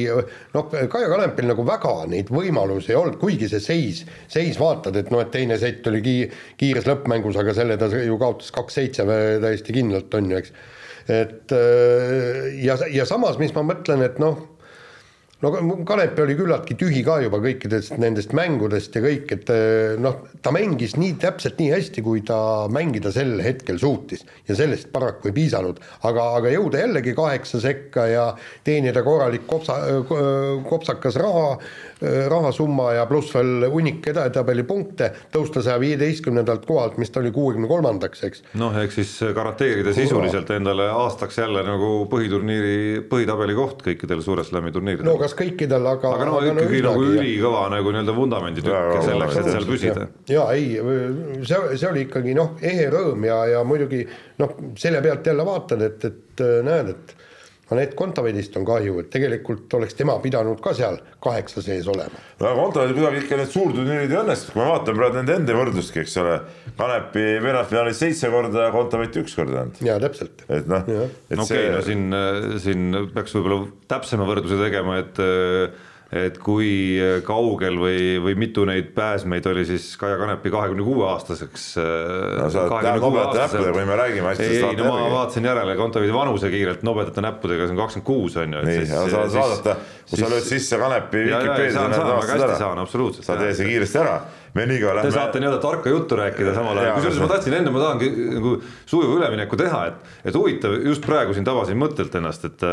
noh, Kaia Kanepil nagu väga neid võimalusi ei olnud, kuigi see seis, seis vaatad, et noh, et teine sett oli ki-, kiires lõppmängus, aga selle ta ju kaotas kaks-seitse täiesti kindlalt, on ju, eks. et ja, ja samas, mis ma mõtlen, et noh no Kanepi oli küllaltki tühi ka juba kõikidest nendest mängudest ja kõik, et eh, noh, ta mängis nii täpselt nii hästi, kui ta mängida sel hetkel suutis. Ja sellest paraku ei piisanud, aga, aga jõuda jällegi kaheksa sekka ja teenida korralik kopsa, kopsakas raha rahasumma ja pluss veel hunnik edetabeli punkte, tõusta saja viieteistkümnendalt kohalt, mis ta oli kuuekümne kolmandaks, eks. noh, ehk siis garanteerida sisuliselt endale aastaks jälle nagu põhiturniiri, põhitabeli koht kõikidel Suure Slami turniiridel. no kas kõikidel, aga aga no aga ikkagi no, nagu ülikõva nagu nii-öelda vundamenditükk selleks, et seal püsida. jaa, ei, see, see oli ikkagi noh, ehe rõõm ja, ja muidugi noh, selle pealt jälle vaatad, et, et näed, et Anett Kontaveidist on kahju, et tegelikult oleks tema pidanud ka seal kaheksa sees olema. no aga Kontaveidil kuidagi ikka need suurturniirid ei õnnestunud, kui ma vaatan praegu nende enda võrdlustki, eks ole. Kanepi veerandfinaalis seitse korda ja Kontaveit üks kord ainult. jaa, täpselt. et noh. okei no siin, siin peaks võib-olla täpsema võrdluse tegema, et et kui kaugel või, või mitu neid pääsmeid oli siis Kaia Kanepi kahekümne kuue aastaseks. no sa tahad nobedate näppudega või me räägime hästi. ei, ei, no ma vaatasin järele Kontaveidi vanuse kiirelt nobedate näppudega, see on kakskümmend kuus on ju. nii, sa saad vaadata, kui sa lööd sisse Kanepi Vikipeedia. saan, absoluutselt. sa tee see kiiresti ära me nii kaua lähme. Te saate nii-öelda tarka juttu rääkida samal ajal, kusjuures ma tahtsin enne, ma tahangi nagu sujuva ülemineku teha, et, et huvitav, just praegu siin tabasin mõttelt ennast, et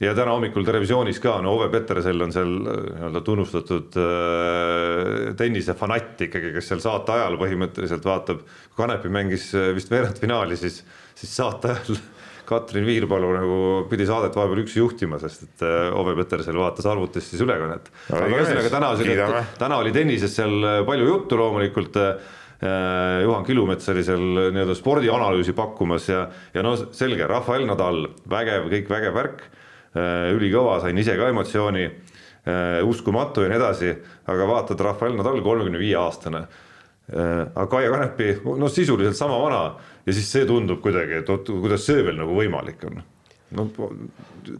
ja täna hommikul Terevisioonis ka, no Ove Petersel on seal äh, nii-öelda tunnustatud äh, tennisefanatt ikkagi, kes seal saate ajal põhimõtteliselt vaatab, kui Kanepi mängis äh, vist veerandfinaali, siis, siis saate ajal Katrin Viirpalu nagu pidi saadet vahepeal üksi juhtima, sest et äh, Ove Petersel vaatas arvutist siis ülekannet. aga ühesõnaga täna, täna oli tennises seal palju juttu loomulikult Juhan Kilumets oli seal nii-öelda spordianalüüsi pakkumas ja, ja no selge, Rafael Nadal, vägev, kõik vägev värk ülikõva, sain ise ka emotsiooni, äh, uskumatu ja nii edasi, aga vaatad, Rafael Nadal kolmekümne viie aastane, äh, aga Kaia Kanepi noh, sisuliselt sama vana ja siis see tundub kuidagi, et oot, kuidas see veel nagu võimalik on. No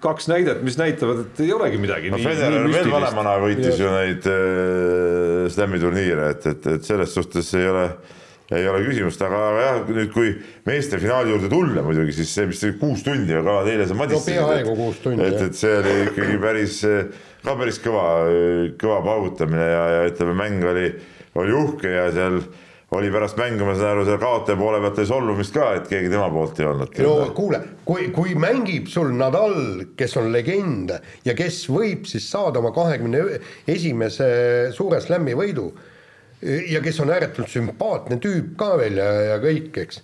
kaks näidet, mis näitavad, et ei olegi midagi no, nii, Federer veel vanemana võitis ju neid äh, slam'i turniire, et, et, et selles suhtes ei ole äh, ei ole küsimust, aga jah, nüüd kui meeste finaali juurde tulla muidugi, siis see, mis kuus tundi kaua teile see madistasid no,. peaaegu kuus tundi. et, et see oli ikkagi päris, ka päris kõva, kõva paugutamine ja, ja ütleme, mäng oli, oli uhke ja seal oli pärast mängu, ma saan aru, seal kaotaja poole pealt oli solvumist ka, et keegi tema poolt ei olnud. no kuule, kui, kui mängib sul Nadal, kes on legend ja kes võib siis saada oma kahekümne esimese suure slam'i võidu ja kes on ääretult sümpaatne tüüp ka veel ja, ja kõik, eks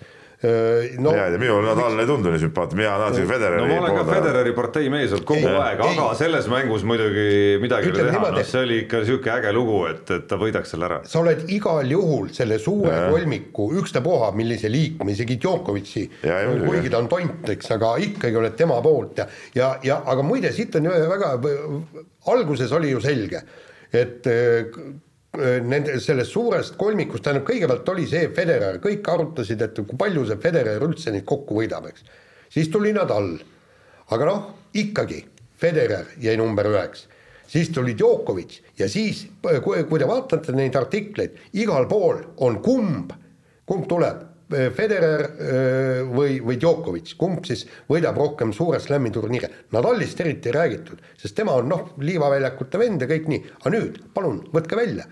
no,. ja, ja minule Nadal ei tundu nii sümpaatne, mina tahtsin Federeri. no ma olen ka Federeri partei mees olnud kogu ei, aeg, aga ei. selles mängus muidugi midagi ei ole teha, noh, see oli ikka sihuke äge lugu, et, et ta võidaks selle ära. sa oled igal juhul selle suure ja. kolmiku, ükstapuha millise liikme, isegi Djokovic'i, kuigi ta on tont, eks, aga ikkagi oled tema poolt ja, ja, ja aga muide, siit on ju väga, alguses oli ju selge, et Äh, nende, sellest suurest kolmikust, tähendab kõigepealt oli see Federer, kõik arutasid, et kui palju see Federer üldse neid kokku võidab, eks. siis tuli Nadal, aga noh, ikkagi Federer jäi number üheks, siis tuli Djokovic ja siis, kui, kui te vaatate neid artikleid, igal pool on kumb, kumb tuleb Eh, Federer või, või Djokovic, kumb siis võidab rohkem suure slam'i turniire. Nadalist eriti ei räägitud, sest tema on noh, liivaväljakute vend ja kõik nii, aga nüüd palun võtke välja.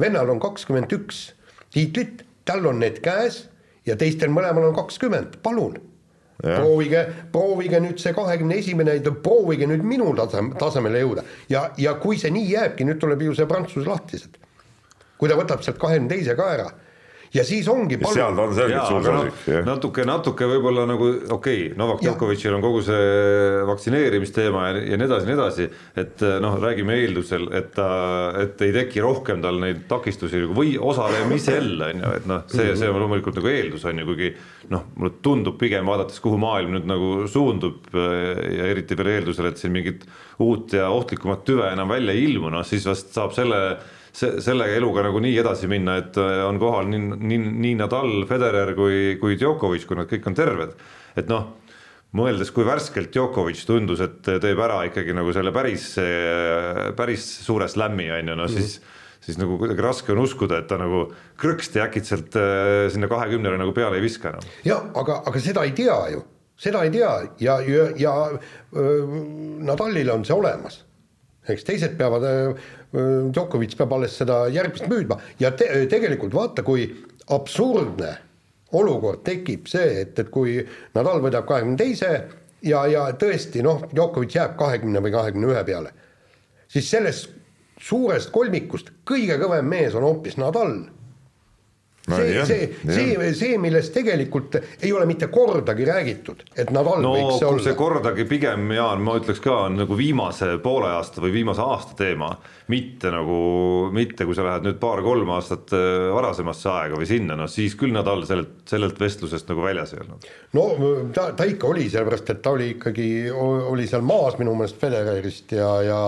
Vennal on kakskümmend üks tiitlit, tal on need käes ja teistel mõlemal on kakskümmend, palun. proovige, proovige nüüd see kahekümne esimene, proovige nüüd minu tasem, tasemele jõuda ja, ja kui see nii jääbki, nüüd tuleb ju see Prantsuse lahtised. kui ta võtab sealt kahekümne teise ka ära ja siis ongi mis seal ta on selgelt suur soosik, jah. natuke, natuke võib-olla nagu okei okay,, Novak Djokovicil on kogu see vaktsineerimisteema ja, ja nii edasi, nii edasi, et noh, räägime eeldusel, et ta, et ei teki rohkem tal neid takistusi või osalemisel on ju, et noh, see, see on loomulikult nagu eeldus on ju, kuigi noh, mulle tundub pigem vaadates, kuhu maailm nüüd nagu suundub ja eriti veel eeldusel, et siin mingit uut ja ohtlikumat tüve enam välja ei ilmu, noh siis vast saab selle see, selle eluga nagu nii edasi minna, et äh, on kohal nii, nii, nii Nadal, Federer kui, kui Djokovic, kui nad kõik on terved. et noh, mõeldes, kui värskelt Djokovic tundus, et teeb ära ikkagi nagu selle päris, päris suure slam'i on ju, no siis mm -hmm siis nagu kuidagi raske on uskuda, et ta nagu krõksti äkitselt äh, sinna kahekümnele nagu peale ei viska enam. ja aga, aga seda ei tea ju, seda ei tea ja, ja, ja öö, Nadalil on see olemas eks teised peavad, äh, Djokovic peab alles seda järgmist müüdma ja te, tegelikult vaata, kui absurdne olukord tekib see, et, et kui Nadal võidab kahekümne teise ja, ja tõesti noh, Djokovic jääb kahekümne või kahekümne ühe peale, siis sellest suurest kolmikust kõige kõvem mees on hoopis Nadal no, see, see, see, see, millest tegelikult ei ole mitte kordagi räägitud, et Nadal no, võiks see olla. see kordagi pigem, Jaan, ma ütleks ka, on nagu viimase poole aasta või viimase aasta teema, mitte nagu, mitte kui sa lähed nüüd paar-kolm aastat äh, varasemasse aega või sinna, noh siis küll Nadal sellelt, sellelt vestlusest nagu väljas ei olnud. no ta, ta ikka oli, sellepärast et ta oli ikkagi, oli seal maas minu meelest Federerist ja, ja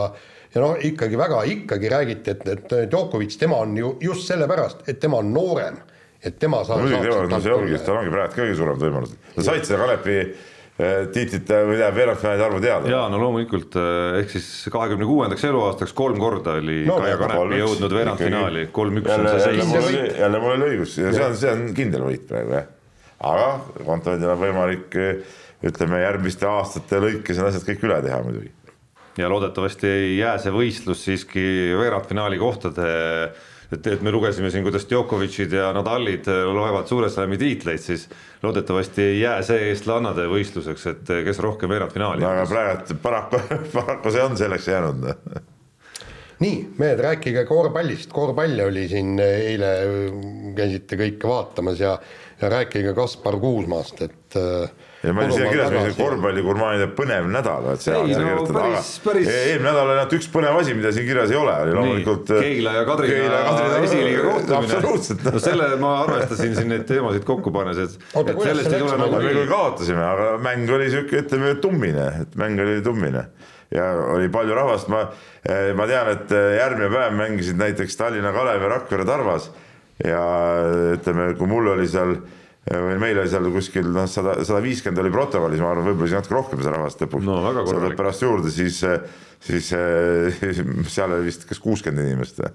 ja noh, ikkagi väga, ikkagi räägiti, et, et Djokovic, tema on ju just sellepärast, et tema on noorem et tema saab. muidugi tema, no see ongi, tal ongi praegu kõige suuremad võimalused, nad said seda Kalepi eh, tiitlit või tähendab veerandfinaalide arvu teada. ja no loomulikult eh, ehk siis kahekümne kuuendaks eluaastaks kolm korda oli no, Kaia Kanepi jõudnud veerandfinaali, kolm-üks on see seis. jälle mul oli õigus ja see on, see on kindel võit praegu jah. aga Kontavendil on võimalik ütleme järgmiste aastate lõikes need asjad kõik üle teha muidugi. Ja loodetavasti ei jää see võistlus siiski veerandfinaali kohtade et, et me lugesime siin, kuidas Djokovicid ja Nadalid äh, loevad suure slami tiitleid, siis loodetavasti ei jää see eestlannade võistluseks, et äh, kes rohkem veerandfinaali. no aga praegu paraku, paraku see on selleks jäänud nii, mehed, rääkige korvpallist, korvpalli oli siin eile, käisite kõike vaatamas ja, ja rääkige Kaspar Kuusmaast, et äh, ja ma olin siia kirjas, mis korvpalligurmaanide põnev nädal, et see ei, no, päris, päris... eelmine nädal oli ainult üks põnev asi, mida siin kirjas ei ole, oli loomulikult äh, Keila ja Kadrina, Kadrina esiliiga kohtumine. absoluutselt. no selle ma arvestasin siin neid teemasid kokku pannes, et, et sellest ei tule nagu me küll kaotasime, aga mäng oli sihuke, ütleme tummine, et mäng oli tummine. Ja oli palju rahvast, ma, eh, ma tean, et eh, järgmine päev mängisid näiteks Tallinna Kalev ja Rakvere Tarvas. Ja ütleme, kui mul oli seal või meil oli seal kuskil noh, sada, sada viiskümmend oli protokollis, ma arvan, võib-olla isegi natuke rohkem seda rahvast lõpuks no,. seda pärast juurde, siis, siis seal oli vist kas kuuskümmend inimest või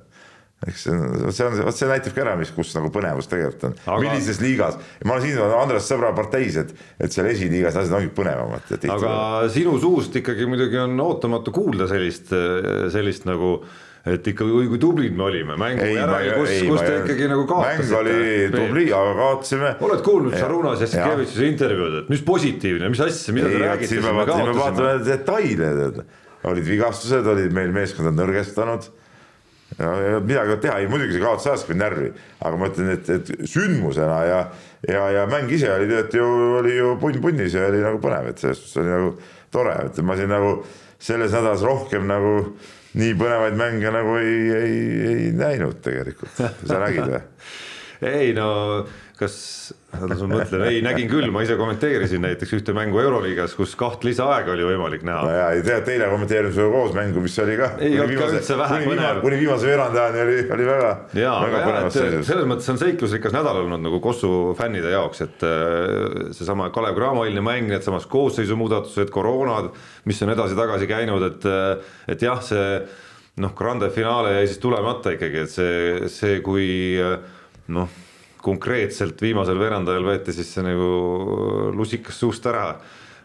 eks see on, see on, vot see näitabki ära, mis, kus nagu põnevus tegelikult on aga..., millises liigas. ma olen siin Andres Sõbra parteis, et, et seal esiliigas asjad ongi põnevamad. aga sinu suust ikkagi muidugi on ootamatu kuulda sellist, sellist nagu et ikka kui, kui tublid me olime mängu järel, kus, kus te ikkagi nagu kaotasite. mäng oli tubli, aga kaotasime. oled kuulnud Sarunas ja Stkevitšuse intervjuud, et mis positiivne, mis asja, mida te räägite? me vaatame detaile, olid vigastused, olid meil meeskond on nõrgestanud ja, ja midagi ei teha, ei muidugi see kaotus ajaski mind närvi, aga ma ütlen, et, et sündmusena ja, ja, ja mäng ise oli tegelikult ju, oli ju punn punnis ja oli nagu põnev, et selles suhtes oli nagu tore, et ma siin nagu selles nädalas rohkem nagu nii põnevaid mänge nagu ei, ei, ei näinud tegelikult, sa nägid või? ei no kas, oota ma mõtlen, ei nägin küll, ma ise kommenteerisin näiteks ühte mängu Euroliigas, kus kaht lisaaega oli võimalik näha. no ja ei tea, teine kommenteerisime koos mängu, mis oli ka. ei olnud ka üldse vähe põnev. kuni viimase veerandajani oli, oli väga. ja, aga jah, et selles mõttes on seiklusrikas nädal olnud nagu Kossu fännide jaoks, et äh, seesama Kalev Cramo eilne mäng, needsamad koosseisu muudatused, koroonad, mis on edasi-tagasi käinud, et, äh, et jah, see noh, grande finaale jäi siis tulemata ikkagi, et see, see, kui äh, noh konkreetselt viimasel veerandajal võeti siis see nagu lusikas suust ära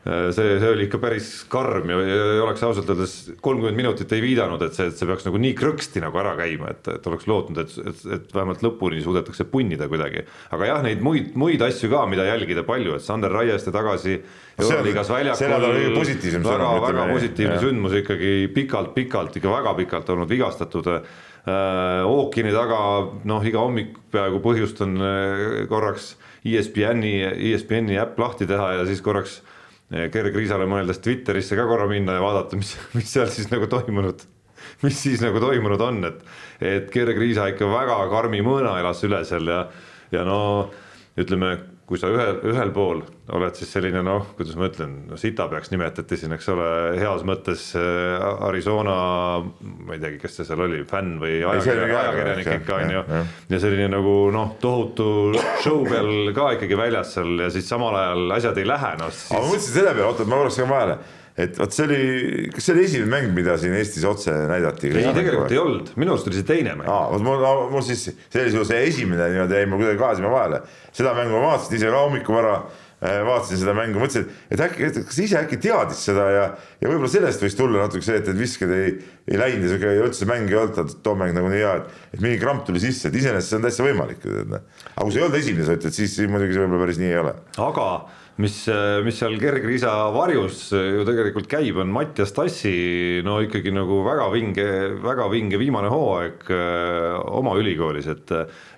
see, see oli ikka päris karm ja, ja oleks ausalt öeldes kolmkümmend minutit ei viidanud, et see, et see peaks nagu nii krõksti nagu ära käima, et, et oleks lootnud, et, et, et vähemalt lõpuni suudetakse punnida kuidagi. aga jah, neid muid, muid asju ka, mida jälgida palju, et Sander Raieste tagasi Euroliigas väljakul. väga, väga positiivne sündmus ikkagi pikalt-pikalt, ikka väga pikalt olnud vigastatud äh, ookeani taga noh, iga hommik peaaegu põhjustan äh, korraks ESPN-i, ESPN-i äpp lahti teha ja siis korraks äh, Gerg Riisale mõeldes Twitterisse ka korra minna ja vaadata, mis, mis seal siis nagu toimunud, mis siis nagu toimunud on, et et Gerg Riisa ikka väga karmi mõõna elas üle seal ja, ja no ütleme, kui sa ühel, ühel pool oled siis selline noh, kuidas ma ütlen, no sita peaks nimetati siin, eks ole, heas mõttes äh, Arizona, ma ei teagi, kes see seal oli, fänn või ajakirjanik, ajakirjanik ikka on ju. ja selline nagu noh, tohutu show peal ka ikkagi väljas seal ja siis samal ajal asjad ei lähe noh siis.... aga ma mõtlesin selle peale, oota, ma korraks ka vahele et vot see oli, kas see oli esimene mäng, mida siin Eestis otse näidati? ei, tegelikult ei olnud, minu arust oli see teine mäng. aa, vot mul, mul siis, see oli see esimene niimoodi jäi mul kuidagi kahe silma vahele. seda mängu ma vaatasin ise ka hommikuvara, äh, vaatasin seda mängu, mõtlesin, et äkki, et kas ise äkki teadis seda ja, ja võib-olla sellest võis tulla natuke see, et need visked ei, ei läinud ja sihuke üldse mäng ei olnud, too mäng nagunii hea, et, et mingi kramp tuli sisse, et iseenesest see on täitsa võimalik. Noh. aga kui see ei olnud esimene, sa ütled, siis muidugi see võib-olla päris nii ei ole. aga mis, mis seal kergriisa varjus ju tegelikult käib, on Mattias Tassi no ikkagi nagu väga vinge, väga vinge viimane hooaeg öö, oma ülikoolis, et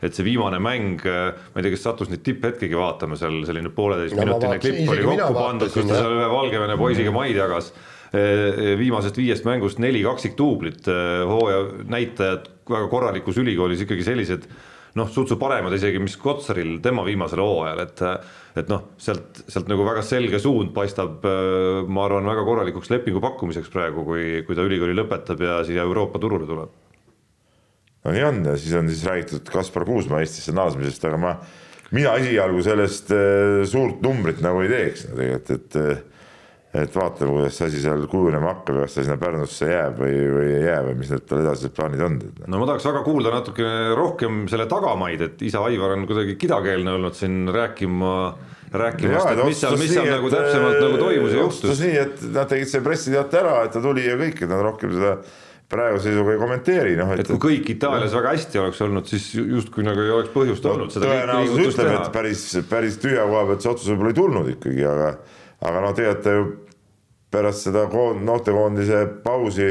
et see viimane mäng, ma ei tea, kas sattus neid tipphetkegi vaatama seal, selline pooleteistminutine no, klipp oli kokku pandud, kus ta seal ühe Valgevene poisiga maid jagas. Viimasest viiest mängust neli kaksikduublit, hooaja näitajad väga korralikus ülikoolis ikkagi sellised noh, sutsu paremad isegi, mis Kotsaril tema viimasel hooajal, et et noh, sealt, sealt nagu väga selge suund paistab, ma arvan, väga korralikuks lepingu pakkumiseks praegu, kui, kui ta ülikooli lõpetab ja siia Euroopa turule tuleb. no nii on ja siis on siis räägitud Kaspar Kuusmaa Eestisse naasmisest, aga ma, mina esialgu sellest suurt numbrit nagu ei teeks tegelikult, et et vaatame, kuidas see asi seal kujunema hakkab ja kas ta sinna Pärnusse jääb või, või ei jää või mis need tal edasised plaanid on. no ma tahaks väga kuulda natuke rohkem selle tagamaid, et isa Aivar on kuidagi kidakeelne olnud siin rääkima rääkimast, et mis seal, mis seal nagu täpsemalt nagu toimus ja juhtus. nii, et nad tegid selle pressiteate ära, et ta tuli ja kõik, et nad rohkem seda praeguse seisuga ei kommenteeri, noh et. et kui kõik Itaalias no. väga hästi oleks olnud, siis justkui nagu ei oleks põhjust no, olnud seda. tõenäosus ütleb, et päris, päris tühja koha pealt see otsus võib-olla ei tulnud ikkagi, aga, aga noh, teate ju pärast seda koond, noortekoondise pausi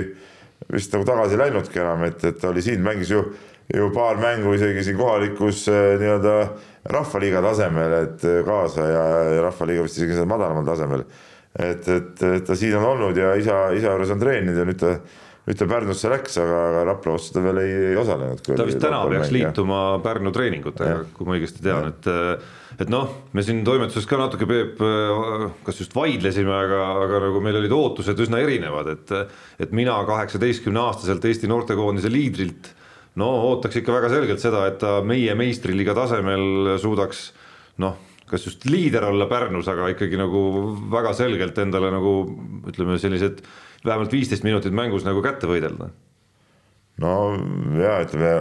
vist nagu tagasi läinudki enam, et, et oli siin, mängis ju, ju paar mängu isegi siin kohalikus äh, nii-öelda rahvaliiga tasemel, et äh, kaasa ja, ja rahvaliiga vist isegi madalamal tasemel. et, et, et ta siin on olnud ja isa, isa juures on treeninud ja nüüd ta nüüd ta Pärnusse läks, aga, aga Rapla vastu ta veel ei, ei osalenud. ta vist täna peaks mäng, liituma. Pärnu treeningutega, kui ma õigesti tean, et et noh, me siin toimetuses ka natuke Peep, kas just vaidlesime, aga, aga nagu meil olid ootused üsna erinevad, et et mina kaheksateistkümne aastaselt Eesti noortekoondise liidrilt no ootaks ikka väga selgelt seda, et ta meie meistriliiga tasemel suudaks noh, kas just liider olla Pärnus, aga ikkagi nagu väga selgelt endale nagu ütleme, sellised vähemalt viisteist minutit mängus nagu kätte võidelda no ja ütleme,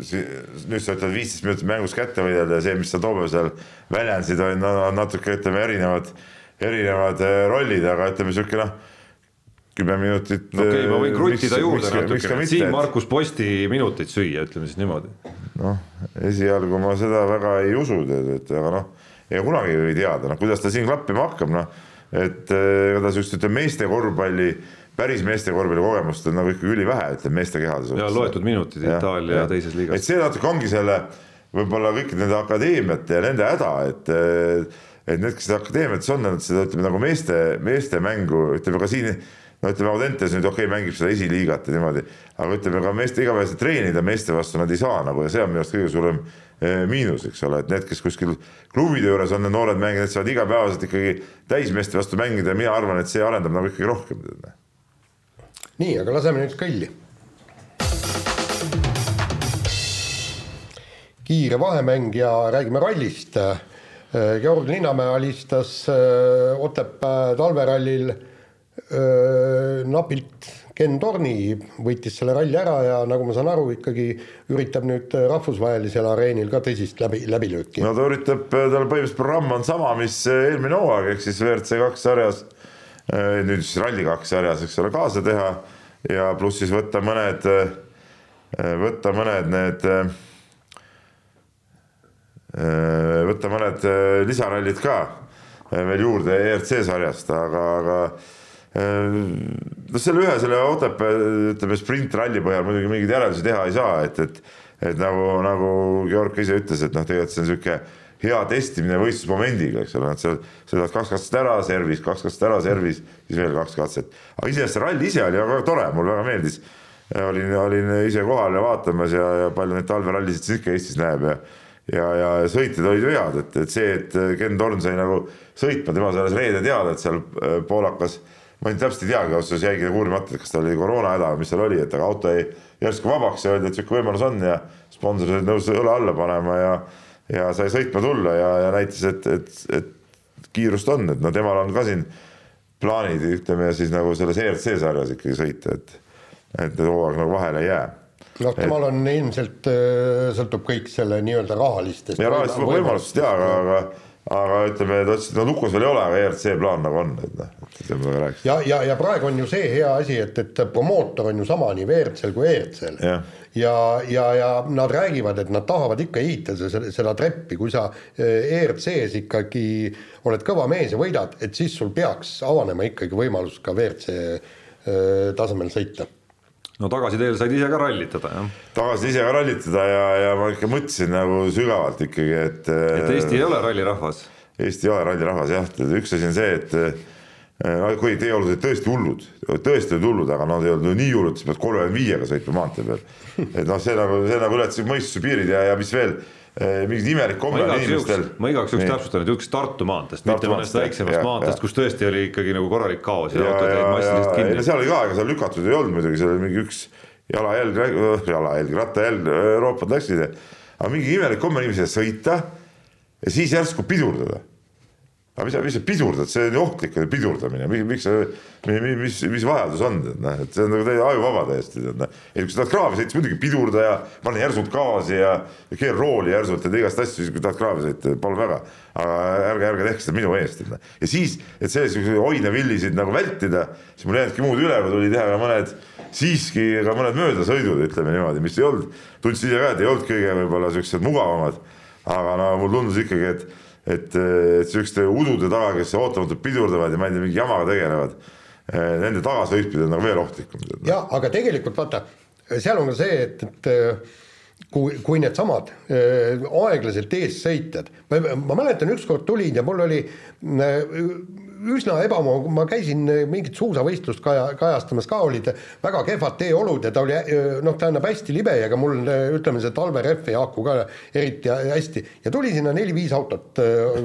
nüüd sa ütled viisteist minutit mängus kätte võidelda ja see, mis sa toome seal väljendasid, on, on natuke ütleme erinevad, erinevad äh, rollid, aga ütleme sihuke noh, kümme minutit. okei okay,, ma võin äh, kruttida juurde natuke, siin Markus Posti minuteid süüa, ütleme siis niimoodi. noh, esialgu ma seda väga ei usu, tead, et aga noh, ega kunagi ei teada, noh, kuidas ta siin klappima hakkab, noh, et ega ta sihukest, ütleme meeste korvpalli päris meeste korvpalli kogemust on nagu ikkagi ülivähe, ütleme meeste kehade suhtes. ja loetud minutid Itaalia teises liigas. et see natuke ongi selle võib-olla kõikide nende akadeemiate ja nende häda, et et need, kes akadeemiates on, nad seda ütleme nagu meeste, meeste mängu, ütleme ka siin no ütleme, Audentes nüüd okei okay,, mängib seda esiliigat ja niimoodi, aga ütleme ka meeste igapäevaselt treenida meeste vastu nad ei saa nagu ja see on minu arust kõige suurem eh, miinus, eks ole, et need, kes kuskil klubide juures on, need noored mängijad saavad igapäevaselt ikkagi täismeeste vastu mängida ja mina arvan, et see arendab nagu ikkagi rohkem nii, aga laseme nüüd kõlli. kiire vahemäng ja räägime rallist. Georg Linnamäe alistas Otepää talverallil napilt Ken Torni võitis selle ralli ära ja nagu ma saan aru, ikkagi üritab nüüd rahvusvahelisel areenil ka tõsist läbi, läbilööki. no ta üritab, tal põhimõtteliselt programm on sama, mis eelmine hooaeg, ehk siis WRC kaks sarjas Äh, nüüd siis Rally2 sarjas, eks ole, kaasa teha ja pluss siis võtta mõned, äh, võtta mõned need, äh, võtta mõned lisarallid ka veel juurde ERC sarjast, aga, aga noh, selle ühe selle Otepää ütleme sprintralli põhjal muidugi mingeid järeldusi teha ei saa, et, et, et nagu, nagu Georg ka ise ütles, et noh, tegelikult see on niisugune hea testimine võistlusmomendiga, eks ole, et sa sõidad kaks katset ära, servis, kaks katset ära, servis, siis veel kaks katset. aga iseenesest see ralli ise oli väga tore, mulle väga meeldis. olin, olin ise kohal ja vaatamas ja, ja palju neid talverallisid siis ikka Eestis näeb ja ja, ja sõitjad olid ju head, et, et see, et Ken Torn sai nagu sõitma, tema sai alles reede teada, et seal äh, poolakas ma nüüd täpselt ei teagi, ausalt öeldes jäigi uurimata, et kas tal oli koroonahäda või mis seal oli, et aga auto jäi järsku vabaks ja öeldi, et sihuke võimalus on ja sponsorid olid nõus õle alla panema ja ja sai sõitma tulla ja, ja näitas, et, et, et kiirust on, et no temal on ka siin plaanid, ütleme siis nagu selles ERC sarjas ikkagi sõita, et, et hooaeg nagu vahele ei jää noh, temal on ilmselt, äh, sõltub kõik selle nii-öelda rahalistest. ja rahalistest võimalustest jaa, aga, aga aga ütleme, ta ütles, et no Lukos veel ei ole, aga ERC plaan nagu on, et noh, et seda ma ka rääkisin. ja, ja, ja praegu on ju see hea asi, et, et promootor on ju sama nii WRC-l kui ERC-l. ja, ja, ja, ja nad räägivad, et nad tahavad ikka ehitada seda, seda treppi, kui sa eh, ERC-s ikkagi oled kõva mees ja võidad, et siis sul peaks avanema ikkagi võimalus ka WRC eh, tasemel sõita no tagasiteel said ise ka rallitada, jah? tagasi ise ka rallitada ja, ja ma ikka mõtlesin nagu sügavalt ikkagi, et et Eesti ei ole rallirahvas? Eesti ei ole rallirahvas jah, üks asi on see, et no kui teeolud olid tõesti hullud, tõesti olid hullud, aga nad ei olnud nii hullud, siis pead kolmekümne viiega sõitma maantee peal. et noh, see nagu, see nagu ületasid mõistuse piirid ja, ja mis veel Eh, mingid imelik komme on inimestel. ma igaks juhuks täpsustan, et jutt Tartu maantest, mitte mõnest väiksemast maanteest, kus tõesti oli ikkagi nagu korralik kaos ja, ja autod jäid massiliselt kinni. seal oli ka, ega seal lükatud ei olnud muidugi, seal oli mingi üks jalajälg, jalajälg, rattajälg, Euroopad läksid, aga mingi imelik komme on inimesel sõita ja siis järsku pidurdada aga mis sa, mis sa pidurdad, see on ju ohtlik pidurdamine, miks sa, mis, mis vajadus on, tead noh, et see on nagu täiesti ajuvaba täiesti, tead noh. et kui sa tahad kraavi sõita, siis muidugi pidurda ja pane järsult gaasi ja, ja keera rooli järsult ja tee igast asju, siis kui tahad kraavi sõita, palun väga. aga ärge, ärge tehke seda minu eest, tead noh. ja siis, et selliseid oinevillisid nagu vältida, siis mul ei jäänudki muud üle, kui tuli teha ka mõned siiski ka mõned möödasõidud, ütleme niimoodi, mis ei olnud, tundsin ise ka, et ei olnud kõige võib-olla siuksed mugavamad. aga no mulle tundus ikkagi, et et, et sihukeste udude taga, kes ootamatult pidurdavad ja ma ei tea, mingi jamaga tegelevad, eh, nende tagasõitmine on nagu veel ohtlikum. ja aga tegelikult vaata, seal on ka see, et, et kui, kui needsamad äh, aeglaselt eessõitjad, ma, mäletan, ükskord tulin ja mul oli äh, üsna ebamugav, ma käisin eh, mingit suusavõistlust kaja, kajastamas ka, olid väga kehvad teeolud ja ta oli eh, noh, tähendab hästi libe ja ka mul eh, ütleme, see talverehv ei haaku ka eriti hästi ja tuli sinna neli-viis autot.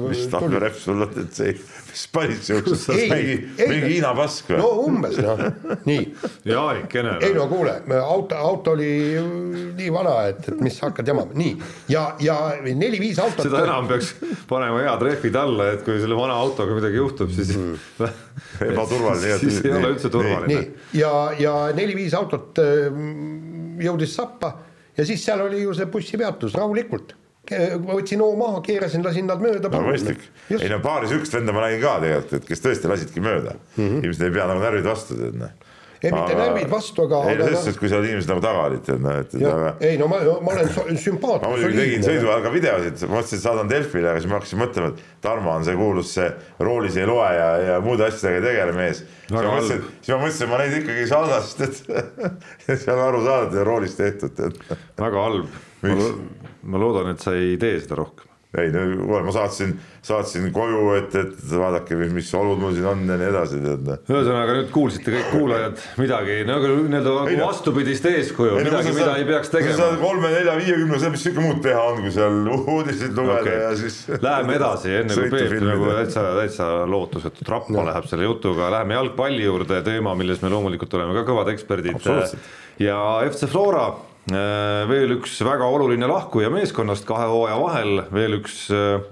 mis talverehv sul on, et see, mis panid siuksest, mingi, mingi Hiina pask või? no umbes noh, nii. Jaarikene. ei no kuule, auto, auto oli nii vana, et, et mis hakkad jamama, nii ja, ja neli-viis autot. seda enam peaks panema head rehvid alla, et kui selle vana autoga midagi juhtub, siis siis mm. ebaturvaline. siis ei ole üldse turvaline. ja, ja neli-viis autot mm, jõudis sappa ja siis seal oli ju see bussipeatus rahulikult ma võtsin hoo maha, keerasin, lasin nad mööda. no mõistlik, ei no paaris üks venda ma nägin ka tegelikult, et kes tõesti lasidki mööda mm -hmm., ilmselt ei pea nagu närvid vastu tead noh ei, mitte närvid vastu, aga. ei no selles suhtes, kui seal inimesed nagu taga olid, tead noh, et. Aga... ei no ma, ma olen sümpaatne. ma muidugi tegin sõidu ajal ka videosid, ma mõtlesin, et saadan Delfile, aga siis ma hakkasin mõtlema, et Tarmo on see kuulus see roolis ei loe ja, ja muude asjadega ei tegele mees. siis ma mõtlesin, siis ma mõtlesin, ma neid ikkagi ei saada, sest et see on aru saada, et roolis tehtud, väga halb. Ma loodan, et sa ei tee seda rohkem ei no kuule, ma saatsin, saatsin koju, et, et vaadake, mis, olud mul siin on ja nii edasi, tead. Noh. ühesõnaga nüüd kuulsite kõik kuulajad midagi nagu nii-öelda vastupidist eeskuju, midagi, mida sa, ei peaks tegema. sa kolme, nelja, viiekümne, mis ikka muud teha on, kui seal uudiseid lugeda okay. ja siis. Läheme edasi, enne kui Peep nagu täitsa, täitsa lootusetult rappa no. läheb selle jutuga, läheme jalgpalli juurde, teema, milles me loomulikult oleme ka kõvad eksperdid. ja FC Flora veel üks väga oluline lahkuja meeskonnast kahe hooaja vahel, veel üks äh,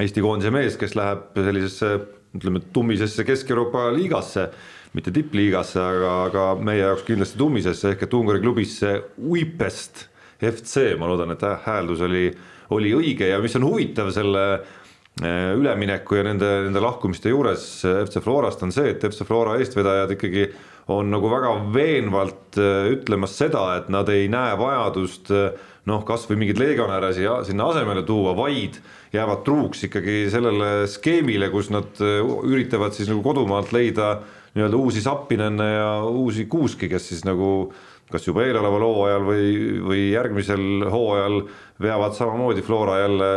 Eesti koondise mees, kes läheb sellisesse ütleme tummisesse Kesk-Euroopa liigasse, mitte tippliigasse, aga, aga meie jaoks kindlasti tummisesse ehk et Ungari klubisse Uipest FC, ma loodan, et hääldus oli, oli õige ja mis on huvitav selle äh, ülemineku ja nende, nende lahkumiste juures FC Florast on see, et FC Flora eestvedajad ikkagi on nagu väga veenvalt äh, ütlemas seda, et nad ei näe vajadust äh, noh, kasvõi mingeid legionäre siia sinna asemele tuua, vaid jäävad truuks ikkagi sellele skeemile, kus nad äh, üritavad siis nagu kodumaalt leida nii-öelda uusi Sappinene ja uusi Kuuski, kes siis nagu kas juba eeloleval hooajal või, või järgmisel hooajal veavad samamoodi Flora jälle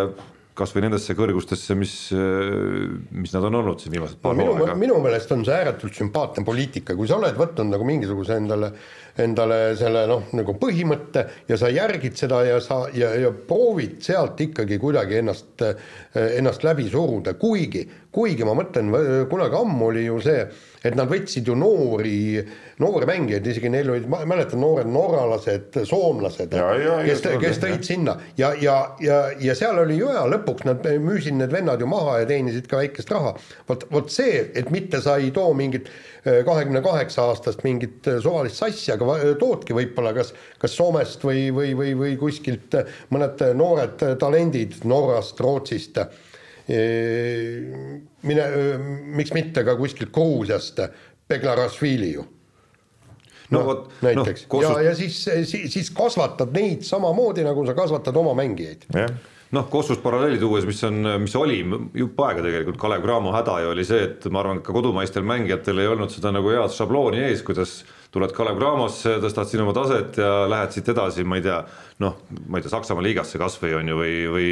kasvõi nendesse kõrgustesse, mis, mis nad on olnud siin viimased paar minu, hooaega. minu meelest on see ääretult sümpaatne poliitika, kui sa oled võtnud nagu mingisuguse endale, endale selle noh, nagu põhimõtte ja sa järgid seda ja sa ja, ja proovid sealt ikkagi kuidagi ennast, ennast läbi suruda, kuigi, kuigi ma mõtlen, kunagi ammu oli ju see, et nad võtsid ju noori, noori mängijaid, isegi neil olid, ma mäletan, noored norralased, soomlased, kes, kes tõid sinna. Ja, ja, ja, ja seal oli ju hea, lõpuks nad müüsid need vennad ju maha ja teenisid ka väikest raha. vot, vot see, et mitte sa ei too mingit kahekümne kaheksa aastast mingit suvalist sassi, aga va- toodki võib-olla kas, kas Soomest või, või, või, või kuskilt mõned noored talendid Norrast, Rootsist mine, miks mitte ka kuskilt Gruusiast, Beglarashvili ju. no noh, vot, noh, näiteks no, ja, ja siis, siis, siis kasvatad neid samamoodi, nagu sa kasvatad oma mängijaid. jah noh, Kossust paralleeli tuues, mis on, mis oli jupp aega tegelikult Kalev Cramo häda ju oli see, et ma arvan, et ka kodumaistel mängijatel ei olnud seda nagu head šablooni ees, kuidas tuled Kalev Cramosse, tõstad siin oma taset ja lähed siit edasi, ma ei tea, noh, ma ei tea, Saksamaa liigasse kasvõi on ju, või, või,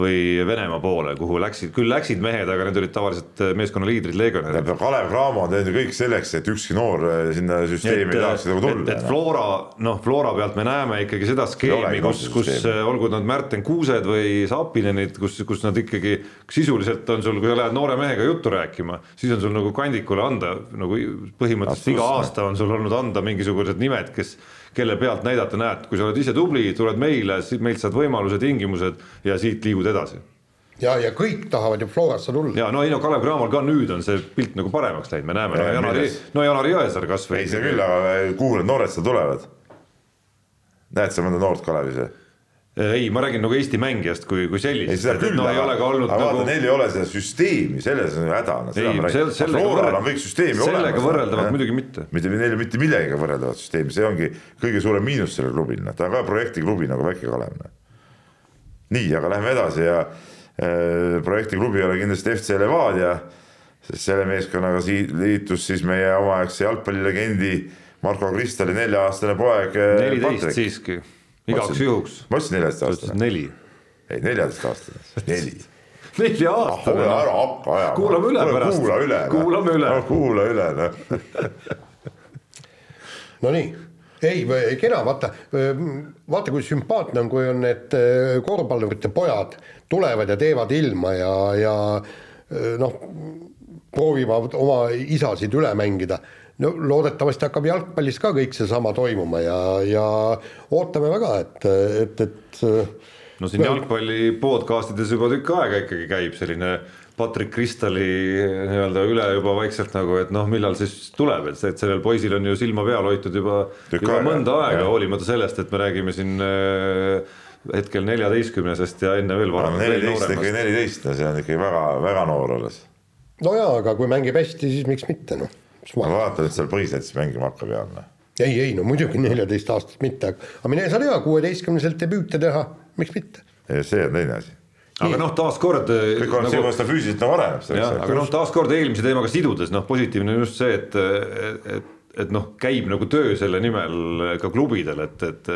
või Venemaa poole, kuhu läksid, küll läksid mehed, aga need olid tavaliselt meeskonna liidrid, legionärid. Kalev Cramo on teinud ju kõik selleks, et ükski noor eh, sinna süsteemi ei tahaks nagu et, et tulla. Flora, noh, Flora pealt me näeme ikkagi seda skeemi, kus, kus äh, olgu nad Märten Kuused või Sapinenid, kus, kus nad ikkagi sisuliselt on sul, kui sa lähed noore mehega juttu rääkima, siis on sul nagu kandikule anda nagu põhimõtteliselt iga aasta on sul olnud anda mingisugused nimed, kes kelle pealt näidata, näed, kui sa oled ise tubli, tuled meile, meilt saad võimaluse, tingimused ja siit liigud edasi. ja, ja kõik tahavad ju Florasse tulla. ja no ei no Kalev Cramol ka nüüd on see pilt nagu paremaks läinud, me näeme, no Ja, Janari milles?, no Janari Jõesaar kasvõi. ei, see küll, aga kuhu need noored seal tulevad? näed sa mõnda noort Kalevis või? Ei, ma räägin nagu Eesti mängijast kui, kui ei, et küll, no ei ole ka olnud aga vaata nagu neil ei ole seda süsteemi, selles on häda. ei, sellega Floral on kõik süsteemi olemas. sellega võrreldavat muidugi mitte. mitte, neil mitte millegagi võrreldavat süsteemi, see ongi kõige suurem miinus sellel klubil, noh, ta on ka projektiklubi nagu Väike-Kalev. noh. nii, aga lähme edasi ja äh, projektiklubi ei ole kindlasti FC Levadia, sest selle meeskonnaga sii- liitus siis meie omaaegse jalgpallilegendi Marko Kristali nelja-aastane poeg äh, neliteist siiski, igaks juhuks. ma ütlesin neljateist sa ütlesid aastane, neli. ei neljateistaastane, neli nelja ole aastane. ära hakka ajama. Kuulame üle pärast. kuula üle. Kuulame üle. kuula üle, noh. Nonii, ei, kena, vaata, vaata, kui sümpaatne on, kui on need äh, korvpallurite pojad tulevad ja teevad ilma ja, ja äh, noh, proovivad oma isasid üle mängida. No loodetavasti hakkab jalgpallis ka kõik seesama toimuma ja, ja ootame väga, et, et, et no siin jalgpalli podcast ides juba tükk aega ikkagi käib selline Patrick Kristali nii-öelda üle juba vaikselt nagu, et noh, millal siis tuleb, et see, et sellel poisil on ju silma peal hoitud juba, juba aega, mõnda aega, hoolimata sellest, et me räägime siin äh, hetkel neljateistkümnesest ja enne veel varem. neliteist, ikkagi neliteist, no see on ikkagi väga, väga noor alles. no jaa, aga kui mängib hästi, siis miks mitte, noh. Ma vaatan, et seal põhiseadus mängima hakkab ja on. ei, ei no muidugi neljateist aastat mitte, aga mine sa tea, kuueteistkümneselt debüüte teha, miks mitte. see on teine asi. aga noh, taaskord. kõik on see, kuidas ta füüsiliselt nagu areneb. aga noh, taaskord eelmise teemaga sidudes, noh, positiivne on just see, et, et, et noh, käib nagu töö selle nimel ka klubidel, et, et,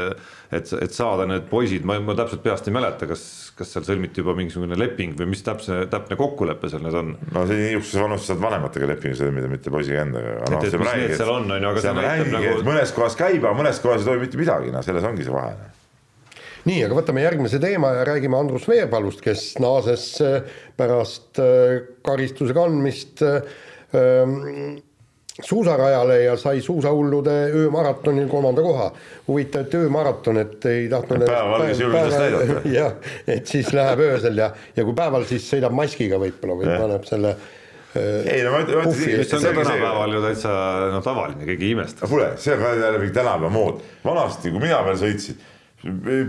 et, et saada need poisid, ma, ma täpselt peast ei mäleta, kas, kas seal sõlmiti juba mingisugune leping või mis täpse, täpne kokkulepe seal nüüd on. no see niisuguses vanuses saad vanematega lepingu sõlmida, mitte poisiga endaga. Et- et mis need seal on, on ju, aga see näitab nagu... mõnes kohas käib, aga mõnes kohas ei toimu mitte midagi, noh, selles ongi see vahe. nii, aga võtame järgmise teema ja räägime Andrus Veerpalust, kes naases äh, pärast äh, karistuse kandmist äh, ähm, suusarajale ja sai suusahullude öömaratonil kolmanda koha. huvitav, et öömaraton, et ei tahtnud. Päevavalges julges näidata. jah, et siis läheb öösel ja, ja kui päeval, siis sõidab maskiga võib-olla või paneb selle äh, ei no ma ütlen, mis on ka tänapäeval ju täitsa noh, tavaline, keegi ei imesta. kuule, see on ka jälle mingi tänapäeva mood. vanasti, kui mina veel sõitsin,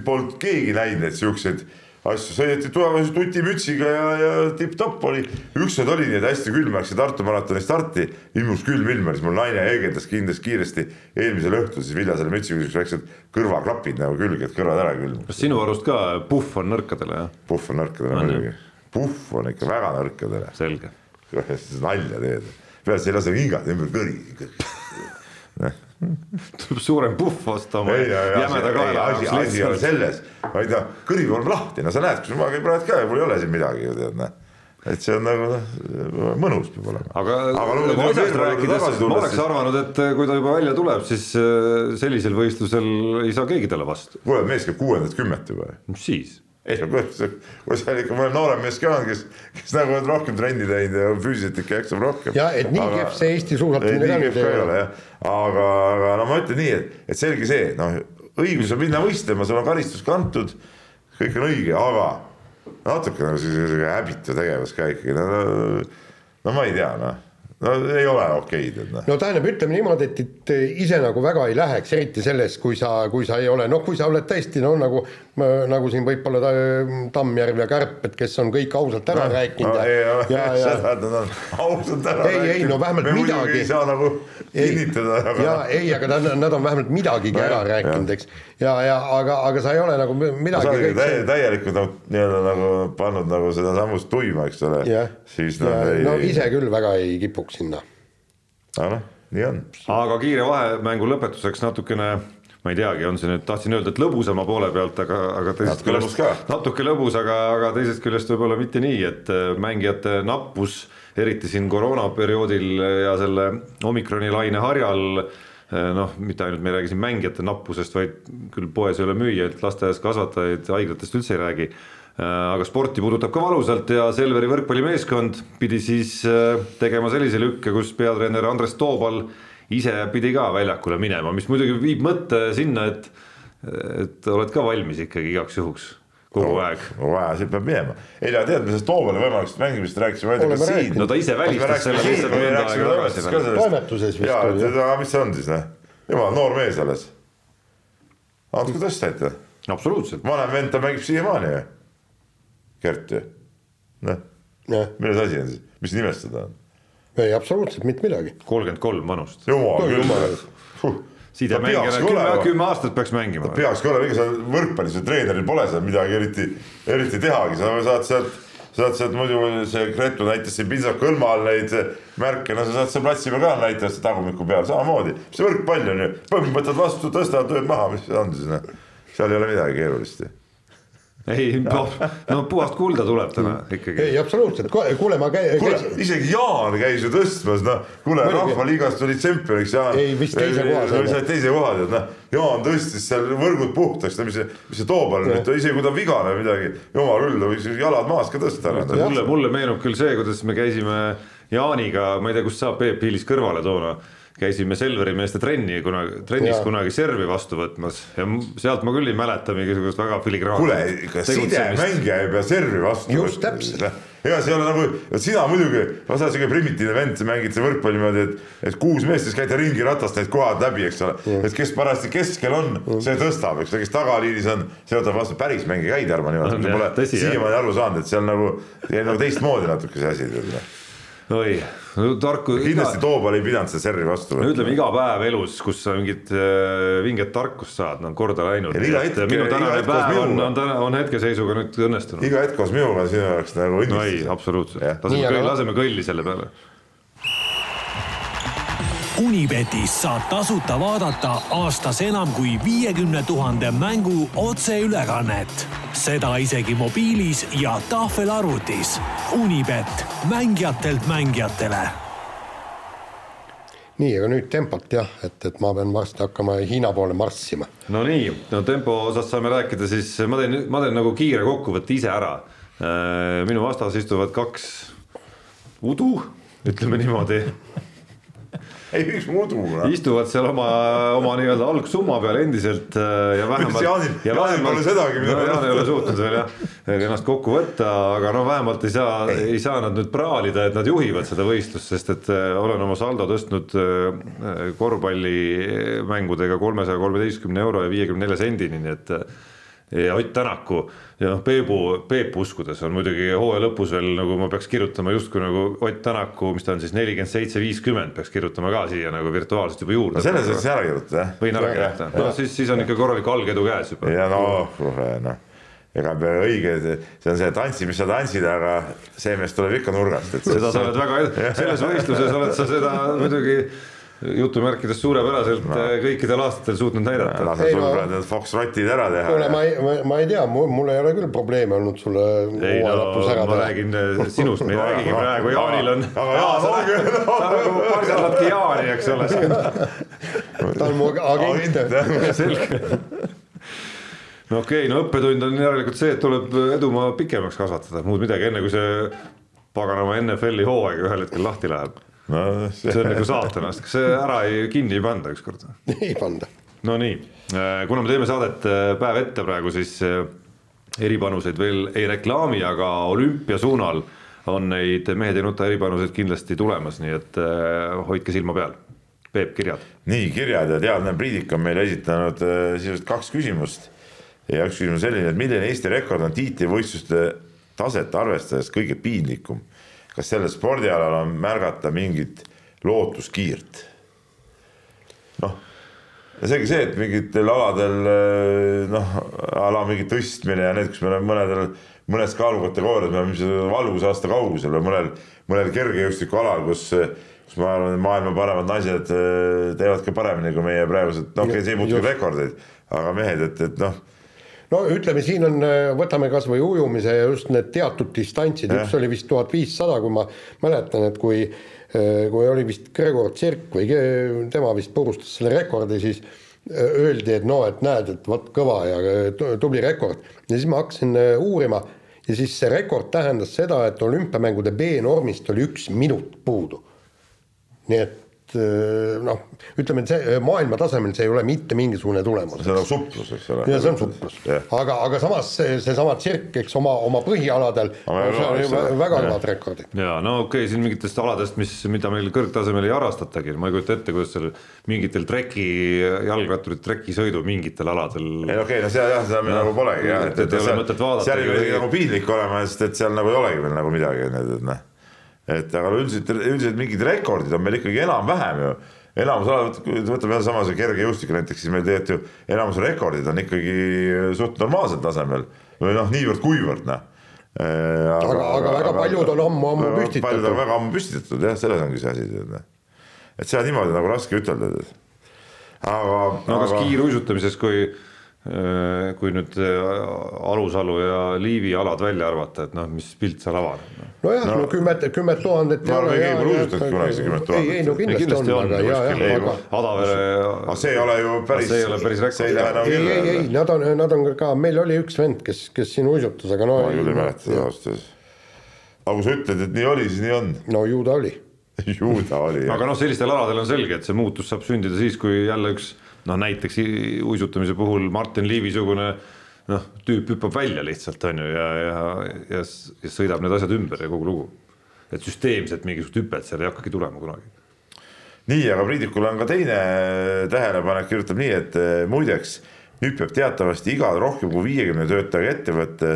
polnud keegi näinud, et siukseid asju, sõideti tugevasti tutimütsiga ja, ja tipp-topp oli. ükskord oli nii, et hästi külm, läksin Tartu maratoni starti, ilmus külm ilm, siis mul naine heegeldas kindlasti kiiresti eelmisel õhtul siis viljasele mütsiga siuksed väiksed kõrvaklapid nagu külge, et kõrvad ära külmuks. kas sinu arust ka puhv on nõrkadele jah? puhv on nõrkadele muidugi, puhv on ikka väga nõrkadele, selge. nalja teed. peale sa ei lase hingata ümber kõri. tuleb suurem puhv osta oma ei, ei, jämeda kaela asi, asi ei ole selles, vaid noh, kõri on lahti, no sa näed, kus ma käin praegu ka ja mul ei ole siin midagi ju tead noh. et see on nagu noh, mõnus peab olema. aga aga nagu asjast rääkides, ma oleks arvanud, et kui ta juba välja tuleb, siis äh, sellisel võistlusel ei saa keegi talle vastu. kuule, mees käib kuuendat kümmet juba ju mis siis? Ei no kuidas, kui sa ikka mõni noorem mees ka on, kes, kes nagu on rohkem trenni teinud ja füüsiliselt ikka jaksab rohkem. ja et nii kehv see Eesti suusatamine ka nüüd ei ole. aga, aga no ma ütlen nii, et, et selge see, noh, õigus on minna võistlema, sul on karistus kantud, kõik on õige, aga natuke nagu selline häbitu tegevus ka ikkagi, no, no ma ei tea, noh, no ei ole okei, tead noh. no tähendab, ütleme niimoodi, et, et ise nagu väga ei läheks, eriti selles, kui sa, kui sa ei ole, noh, kui sa oled tõesti no nagu, nagu siin võib-olla ta- Tammjärv ja Kärp, et kes on kõik ausalt ära rääkinud no, ja, ja, ja seda, et nad on ausalt ära Ei, ei, no vähemalt me midagi. ei saa nagu Ei. kinnitada, ja aga ei, aga nad, nad on vähemalt midagigi No ära jah, rääkinud, eks. ja, ja aga, aga sa ei ole nagu midagi kõik täie, täielikult nagu nii-öelda nagu pannud nagu seda sammust tuima, eks ole siis ja noh, ei no ise küll väga ei kipuks sinna. aga noh, nii on. aga kiire vahemängu lõpetuseks natukene ma ei teagi, on see nüüd, tahtsin öelda, et lõbusama poole pealt, aga, aga teisest Natuke lõbus ka. natuke lõbus, aga, aga teisest küljest võib-olla mitte nii, et äh, mängijate nappus, eriti siin koroonaperioodil ja selle omikroni laine harjal, noh, mitte ainult me ei räägi siin mängijate nappusest, vaid küll poes ei ole müüjaid, lasteaias kasvatajaid, haiglatest üldse ei räägi. Aga sporti puudutab ka valusalt ja Selveri võrkpallimeeskond pidi siis äh, tegema sellise lükke, kus peatreener Andres Toobal ise pidi ka väljakule minema, mis muidugi viib mõtte sinna, et, et oled ka valmis ikkagi igaks juhuks kogu aeg. no vaja, siit peab minema. eile tead, me sellest Toomale võimalikust mängimisest rääkisime, ma ei tea, Oleme kas siin. No ta ise välistas selle lihtsalt mõnda aega tagasi. Toimetuses vist jaa, oli, aga mis see on siis noh, jumal, noor mees alles. andku tõsta ette, absoluutselt, vanem vend, ta mängib siiamaani ju. Gert ju, noh, milles asi on siis, mis nimest seda on? ei absoluutselt mitte midagi. kolmkümmend kolm vanust. jumal küll sidemängijana kümme, kümme aastat peaks mängima. peakski olema, ega seal võrkpallis ju treeneril pole seal midagi eriti, eriti tehagi, sa saad sealt, saad sealt muidu see Gretu näitas siin pintsaku hõlma all neid märke, no sa saad seal platsi peal ka näidata seda tagumiku peal samamoodi. see võrkpall on ju, põmm, võtad vastu, tõstad, lööd maha, mis see on siis noh. seal ei ole midagi keerulist ju. ei, no puhast kulda tuleb täna ikkagi. ei absoluutselt, kuule, ma käi-, kuule käisin, isegi Jaan käis ju tõstmas, noh, kuule. Rahvaliigast tuli tšempioniks Jaan. Ei, vist teise koha sai teise koha tead, noh, Jaan tõstis seal võrgud puhtaks, no mis see, mis see Toobal nüüd, isegi kui ta on vigane või midagi, jumal küll, ta võiks jalad maas ka tõsta ära. mulle, mulle meenub küll see, kuidas me käisime Jaaniga, ma ei tea, kust saab Peep Hiilis kõrvale toona, käisime Selveri meeste trenni kunagi, trennis Jaa. kunagi servi vastu võtmas ja sealt ma küll ei mäleta mingisugust väga filigraanset kuule, ega sidemängija ei pea servi vastu. Just täpselt. ega see ei ole nagu, sina muidugi, sa oled siuke primitiivne vend, sa mängid seda võrkpalli niimoodi, et, et kuus meest, siis käite ringi ratast need kohad läbi, eks ole. et kes parajasti keskel on, see tõstab, eks ole, kes tagaliinis on, see võtab vastu, päris mänge käid, On niimoodi, jah, pole siiamaani aru saanud, et see on nagu, nagu teistmoodi natuke see asi. oi, no tarku. kindlasti Toobal ei pidanud seda servi vastu no ütleme, iga päev elus, kus sa mingit äh, vinget tarkust saad, on korda läinud. Iga minu iga tänane päev on, on täna, on hetkeseisuga nüüd õnnestunud. iga hetk koos minuga on sinu jaoks nagu no ei, õnnistus. absoluutselt laseme laseme kõlli selle peale. Unibetis saab tasuta vaadata aastas enam kui viiekümne tuhande mängu otseülekannet. seda isegi mobiilis ja tahvelarvutis. Unibet, mängijatelt mängijatele nii, aga nüüd tempot jah, et, et ma pean varsti hakkama Hiina poole marssima. no nii, no tempo osas saame rääkida, siis ma teen, ma teen nagu kiire kokkuvõtte ise ära. minu vastas istuvad kaks udu, ütleme niimoodi, ei, miks muidu noh. istuvad seal oma, oma nii-öelda algsumma peal endiselt äh, ja vähemalt. Jaanil- Jaanil pole sedagi, no,. Jaan ei ole suutnud veel jah, ennast kokku võtta, aga no vähemalt ei saa, ei saa nad nüüd praalida, et nad juhivad seda võistlust, sest et äh, olen oma saldo tõstnud äh, korvpallimängudega kolmesaja kolmeteistkümne euro ja viiekümne nelja sendini, nii et ja Ott Tänaku ja noh, Peebu, Peepu uskudes on muidugi hooaja lõpus veel nagu ma peaks kirjutama justkui nagu Ott Tänaku, mis ta on siis nelikümmend seitse, viiskümmend peaks kirjutama ka siia nagu virtuaalselt juba juurde. no selles suhtes ära kirjutada jah. võin ära kirjutada, no siis, siis on ikka korralik algedu käes juba. ja no, noh ega õige, see on see tantsi, mis sa tantsid, aga see mees tuleb ikka nurgast. seda sa oled väga, selles võistluses oled sa seda muidugi jutumärkides suurepäraselt no. Äh, kõikidel aastatel suutnud näidata. lase sul praegu need Fox Rotid ära teha. kuule, ma ei, ma, ei tea, mul ei ole küll probleeme olnud sulle ära teha. ma räägin äh, sinust, me ei räägigi praegu, Jaanil on. aga Jaan ongi. sa nagu parseladki Jaani, eks ole. ta on mu agent. selge no okei okay,, no õppetund on järelikult see, et tuleb edumaa pikemaks kasvatada, muud midagi, enne kui see paganama NFL-i hooaeg ühel hetkel lahti läheb no see, see on nagu saatanast, kas see ära ei, kinni ei panda ükskord? ei panda. Nonii, äh, kuna me teeme saadet äh, päev ette praegu, siis äh, eripanuseid veel ei reklaami, aga olümpia suunal on neid Mehed ei nuta eripanuseid kindlasti tulemas, nii et hoidke silma peal. Peep, kirjad. nii, kirjad ja teadlane Priidik on meile esitanud sisuliselt kaks küsimust. ja üks küsimus selline, et milline Eesti rekord on tiitlivõistluste taset arvestades kõige piinlikum kas sellel spordialal on märgata mingit lootuskiirt? noh, ja seegi see, et mingitel aladel noh, ala mingi tõstmine ja need, kus me oleme mõnedel, mõnes kaalukategoorias me oleme valgusaasta kaugusel või mõnel, mõnel kergejõustikualal, kus kus ma arvan, et maailma paremad naised teevad ka paremini kui meie praegused, no okei okay,, see ei muutu rekordeid, aga mehed, et, et noh no ütleme, siin on, äh, võtame kasvõi ujumise ja just need teatud distantsid, üks oli vist tuhat viissada, kui ma mäletan, et kui äh, kui oli vist Gregor Tšerk või tema vist purustas selle rekordi, siis äh, öeldi, et no, et näed, et vot kõva ja tubli rekord. ja siis ma hakkasin uurima ja siis see rekord tähendas seda, et olümpiamängude B-normist oli üks minut puudu. nii et Eh, noh, ütleme, et see eh, maailma tasemel see ei ole mitte mingisugune tulemus. see on suplus, eks ole. ja see on suplus, aga, aga samas see, seesama tsirk, eks oma, oma põhialadel, see on väga head rekordid. ja no okei okay,, siin mingitest aladest, mis, mida meil kõrgtasemel ei harrastatagi, ma ei kujuta ette, kuidas seal mingitel treki, jalgratturid trekisõidu mingitel aladel. ei no okei okay,, no seal jah, seda meil nagu polegi jah, et, et, et, et seal, seal ei pea nagu piinlik olema, sest et seal nagu ei olegi veel nagu midagi, et noh et aga üldiselt, üldiselt mingid rekordid on meil ikkagi enam-vähem ju enamus alad, võtame sama see kergejõustik näiteks, siis meil tegelikult ju enamus rekordid on ikkagi suht normaalsel tasemel või noh, niivõrd-kuivõrd noh. aga, aga, aga väga paljud on ammu-ammu püstitatud. paljud on väga ammu püstitatud jah, selles ongi see asi, noh. et seda niimoodi nagu raske ütelda. aga. no kas aga... kiiruisutamises, kui Äh, kui nüüd äh, Alusalu ja Liivi alad välja arvata, et noh, mis pilt seal avaneb. Noh. nojah no, no kümmet, kümmet tuhandet. ma arvan, et keegi pole usutanud kunagi see kümmet tuhandet. ei, ei no kindlasti, kindlasti on, aga ja, jah, aga. Adavere. aga see ei ole ju päris. see ei ole päris rekord. ei, ei, ei, nad on, nad on ka, meil oli üks vend, kes, kes siin uisutas, aga no. ma küll ei mäleta seda ausalt öeldes. aga kui sa ütled, et nii oli, siis nii on. no ju ta oli ju ta oli. aga noh, sellistel aladel on selge, et see muutus saab sündida siis, kui jälle üks noh, näiteks uisutamise puhul Martin Liivi-sugune noh, tüüp hüppab välja lihtsalt on ju ja, ja, ja, ja sõidab need asjad ümber ja kogu lugu. et süsteemselt mingisugust hüpet seal ei hakkagi tulema kunagi. nii, aga Priidikul on ka teine tähelepanek, kirjutab nii, et eh, muideks nüüd peab teatavasti iga rohkem kui viiekümne töötajaga ettevõte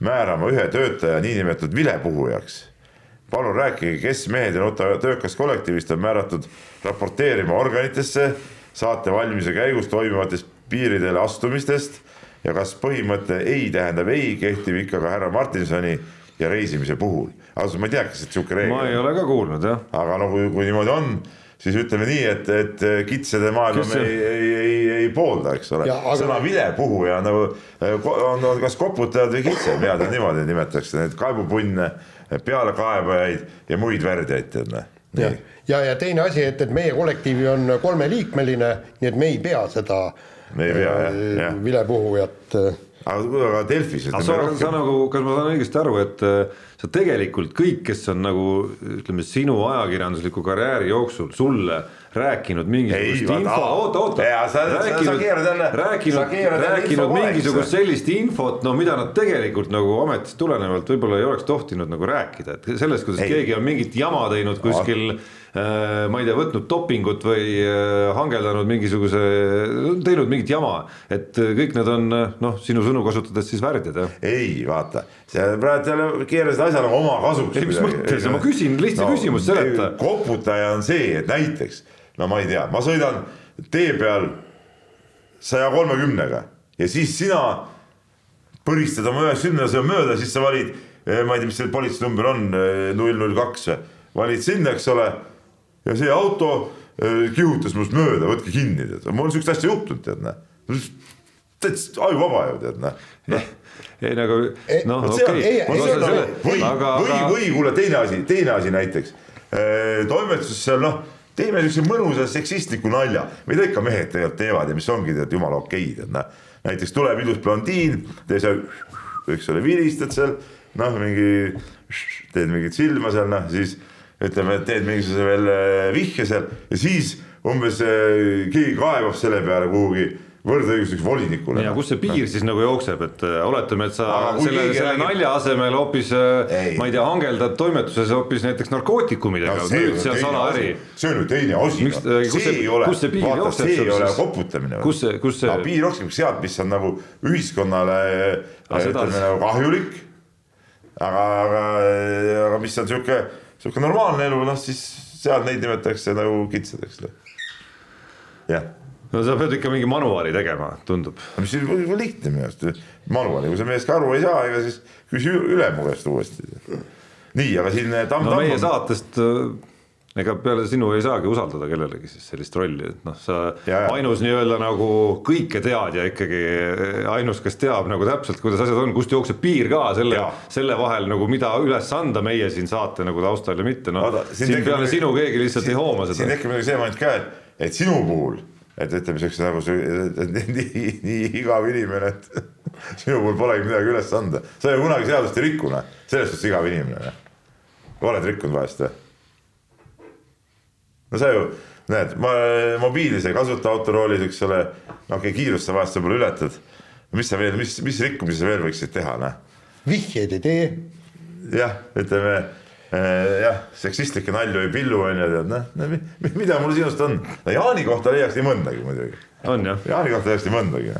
määrama ühe töötaja niinimetatud vilepuhujaks. palun rääkige, kes mehed ja nota töökas kollektiivist on määratud raporteerima organitesse saate valmimise käigus toimuvatest piiridele astumistest ja kas põhimõte ei tähendab ei, kehtib ikka ka härra Martinsoni ja reisimise puhul. ausalt, ma ei tea, kas sihuke reegel. ma ei ole ka kuulnud jah. aga no kui, kui niimoodi on, siis ütleme nii, et, et kitsede maailma me ei, ei, ei, ei poolda, eks ole. Aga... sõna vilepuhuja nagu on, on kas koputajad või kitsed, mina tean niimoodi nimetatakse neid kaebupunne, pealekaebajaid ja muid värdjaid, tead näe ja, ja, ja teine asi, et, et meie kollektiivi on kolmeliikmeline, nii et me ei pea seda me ei pea jah, äh, jah. vilepuhujat äh, aga, aga Delfis. aga sa, sa nagu, kas ma saan õigesti aru, et äh, sa tegelikult kõik, kes on nagu ütleme, sinu ajakirjandusliku karjääri jooksul sulle rääkinud mingisugust info, oota, oota, rääkinud, rääkinud valeks. mingisugust sellist infot, no mida nad tegelikult nagu ametist tulenevalt võib-olla ei oleks tohtinud nagu rääkida, et sellest, kuidas Ei. keegi on mingit jama teinud kuskil äh, ma ei tea, võtnud dopingut või äh, hangeldanud mingisuguse, teinud mingit jama, et äh, kõik need on äh, noh, sinu sõnu kasutades siis värdjad jah ei vaata, sa praegu jälle keerasid asja nagu oma kasuks. Ei, mis mõttes? Ma küsin lihtsa küsimuse, seleta. koputaja on see, et näiteks, no ma ei tea, ma sõidan tee peal saja kolmekümnega ja siis sina põristad oma üheksakümnendase mööda, siis sa valid, ma ei tea, mis see politseinumber on, null null kaks või, valid sinna, eks ole. Ja see auto eh, kihutas minust mööda, võtke kinni, tead, mul on siukest asja juhtunud, tead näe. täitsa ajuvaba ju tead näe ei nagu noh, okei nagu või, aga, või, või kuule teine asi, teine asi näiteks. toimetuses seal noh, teeme siukse mõnusa seksistliku nalja, mida ikka mehed tegelikult teevad ja mis ongi tead jumala okei, tead noh. näiteks tuleb ilus blondiin, teeb seal, eks ole, vilistad seal, noh, mingi, teed mingit silma seal noh, siis ütleme, teed mingisuguse veel äh, vihje seal ja siis umbes äh, keegi kaebab selle peale kuhugi võrdõiguslik volinikule. ja kus see piir siis nagu jookseb, et äh, oletame, et sa Aga selle, selle räägib- nalja asemel hoopis Ei. ma ei tea, hangeldad toimetuses hoopis näiteks narkootikumidega No no,, see on seal salaäri see on ju teine asi. See- kus see piir jookseb see sul ei ole koputamine. Kus see- kus see- piir jookseb sealt, mis on nagu ühiskonnale ütleme nagu kahjulik. aga, aga, aga mis on sihuke, sihuke normaalne elu, noh siis seal neid nimetatakse nagu kitsadeks. jah, no sa pead ikka mingi manuaali tegema, tundub. mis on väga lihtne minu arust, manuaali, kui sa millestki aru ei saa, ega siis küsi ülema käest uuesti. nii, aga siin Tamm no Tamm meie on- saatest äh, ega peale sinu ei saagi usaldada kellelegi siis sellist rolli, et noh, sa Ja, ja. ainus nii-öelda nagu kõiketeadja ikkagi, ainus, kes teab nagu täpselt, kuidas asjad on, kust jookseb piir ka selle Ja., selle vahel nagu mida üles anda meie siin saate nagu taustal ja mitte, noh siin siin peale muidugi- sinu keegi lihtsalt siin- ei hooma siin seda. tekib muidugi see moment ka, et, et sinu puhul, et ütleme siukse nagu nii, nii igav inimene, et sinu puhul polegi midagi üles anda. sa ju kunagi seadust ei riku, noh, selles suhtes igav inimene, noh. oled rikkunud vahest või? No sa ju näed, ma mobiilis ei kasuta autoroolis, eks ole, no okei okay,, kiirust sa vahest võib-olla ületad. mis sa veel, mis, mis rikkumisi sa veel võiksid teha, noh vihjeid ei tee. jah, ütleme eh, jah, seksistlikke nalju ei pillu onju, tead noh no,, mida mul sinust on. no Jaani kohta leiaks nii mõndagi muidugi, on jah, Jaani kohta leiaks nii mõndagi.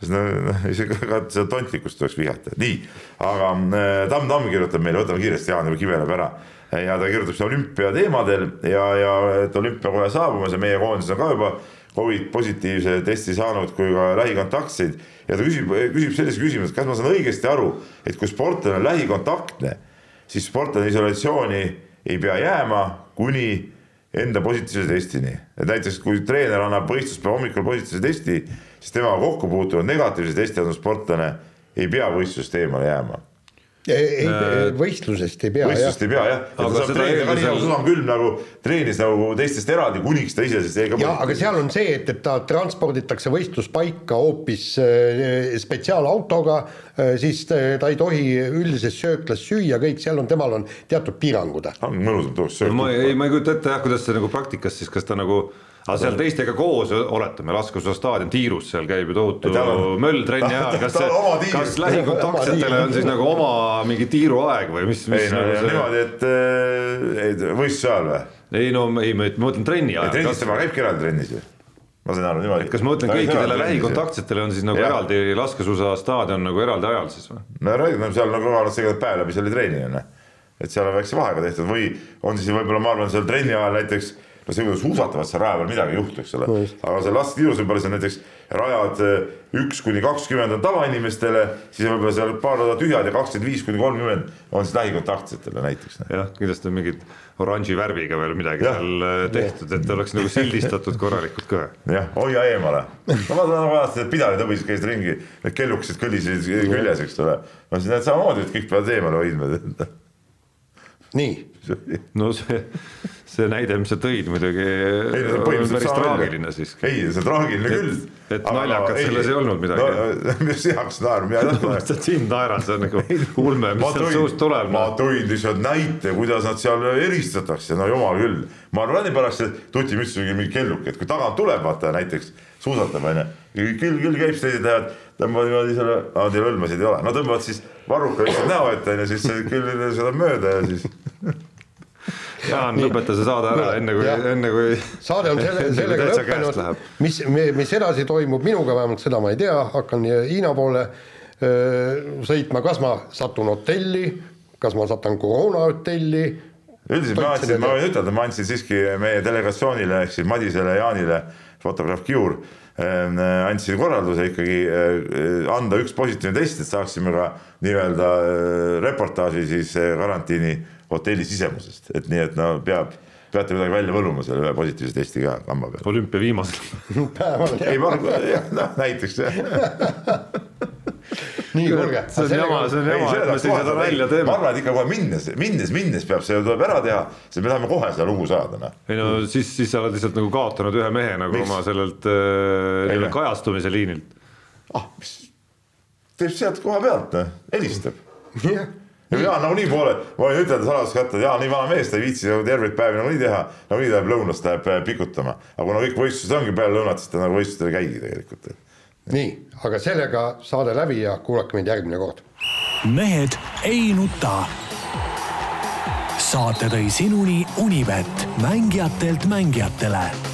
sest no, noh, isegi ka seda tontlikkust tuleks vihjata, nii, aga eh, Tamm Tamm kirjutab meile, võtame kiiresti Jaan juba kiveleb ära ja ta kirjutab siin olümpiateemadel ja, ja et olümpia kohe saabumas ja meie koondis on ka juba Covid positiivse testi saanud kui ka lähikontaktseid ja ta küsib, küsib sellise küsimuse, et kas ma saan õigesti aru, et kui sportlane on lähikontaktne, siis sportlane isolatsiooni ei pea jääma kuni enda positiivse testini, et näiteks kui treener annab võistluspäeva hommikul positiivse testi, siis temaga kokku puutunud negatiivse testi andnud sportlane ei pea võistlusest eemale jääma. ei, võistlusest ei pea jah võistlust. ei pea jah, et Aga ta saab seda treenida ka nii nagu Susan Külm nagu treenis nagu teistest eraldi, kuniks ta ise siis jäi ka ja aga seal on see, et, et ta transporditakse võistluspaika hoopis äh, spetsiaalautoga, siis ta ta ei tohi üldises sööklas süüa, kõik seal on, temal on teatud piirangud. on mõnusam tuleks no ma ei, ma ei kujuta ette jah, kuidas see nagu praktikas siis, kas ta nagu aga seal teistega koos, oletame, Laskesuusa staadion Tiirus, seal käib ju tohutu on- möll trenni ajal, kas see on kas lähikontaktsetele on siis nagu oma mingi tiiruaeg või mis, mis ei no nagu ja see niimoodi, et äh, ei, võistluse ajal või? ei no ei, ma mõtlen trenni ajal. trennis tema käibki eraldi trennis ju. ma sain aru niimoodi. kas ma mõtlen kõikidele lähikontaktsetele on siis nagu Jah. eraldi laskesuusa staadion nagu eraldi ajal siis või? no räägid, no seal nagu nad segavad päev läbi selle trenni onju. et seal on väikse vahega tehtud või on siis võib-olla ma arvan, seal trenni ajal näiteks no see, kui suusatavad seal raja peal midagi ei juhtu, eks ole, aga seal lasketiirus võib-olla seal näiteks rajad eh, üks kuni kakskümmend on tavainimestele, siis on võib-olla seal paar rada tühjad ja kakskümmend viis kuni kolmkümmend on siis lähikontaktsetele näiteks. jah, kindlasti on mingid oranži värviga veel midagi Jah. seal äh, tehtud, et oleks nagu sildistatud korralikult ka. jah, hoia eemale. no ma tulen vanasti, need pidaritõbised käisid ringi, need kellukesed kõlisesid küljes, eks ole. no siis need samamoodi, et kõik peavad eemale hoidma. nii, no see, see näide, mis sa tõid muidugi ei, see on põhimõtteliselt traagiline siiski. ei, see on traagiline küll. et naljakat selles ei olnud midagi. no. mis heaks naerma, ei tahtnud ma lihtsalt sind naeran, see on nagu ulme, mis sealt suust, tuleb. ma tõin lihtsalt näite, kuidas nad seal eristatakse, no jumal küll. ma arvan, et pärast see tutimüts mingi kelluke, et kui tagant tuleb, vaata näiteks suusatab onju, küll, küll käib teised lähevad, tõmbavad niimoodi selle, teil hõlmasid ei ole, no tõmbavad siis varruka lihtsalt näo ette onju, siis see küll seda mööda ja siis. Jaan, lõpeta see saade ära, enne kui enne kui. saade on selle, sellega lõppenud. mis, mis edasi toimub minuga vähemalt seda ma ei tea, hakkan Hiina poole öö, sõitma, kas ma satun hotelli, kas ma satan koroona hotelli. üldiselt ma andsin, ma võin ütelda, ma andsin siiski meie delegatsioonile ehk siis Madisele ja Jaanile, fotograaf Kiur, andsin korralduse ikkagi eh, anda üks positiivne test, et saaksime ka nii-öelda eh, reportaaži siis eh, karantiini hotelli sisemusest, et nii, et no peab, peate midagi välja võluma selle ühe positiivse testi ka kamba peal. olümpia viimasel. ei, ma, noh näiteks jah. nii, kuulge. see on jama, see on jama, et me siis seda välja ma teeme. arvan, et ikka kohe minnes, minnes, minnes peab see tuleb ära teha, sest me tahame kohe seda lugu saada, noh. ei no siis, siis sa oled lihtsalt nagu kaotanud ühe mehe nagu Miks? oma sellelt äh, kajastumise liinilt. ah, mis teeb sealt koha pealt, noh, helistab. jah, ja Jaan nagunii poole, ma võin ütelda saladust kätte, Jaan nii vana mees, ta ei viitsi nagu terveid päevi nagunii teha, nagunii ta läheb lõunast läheb äh, pikutama, aga kuna kõik võistlused ongi peale lõunat, siis ta nagu võistlustel ei käigi tegelikult. nii, aga sellega saade läbi ja kuulake meid järgmine kord. mehed ei nuta. saate tõi sinuni Unibet, mängijatelt mängijatele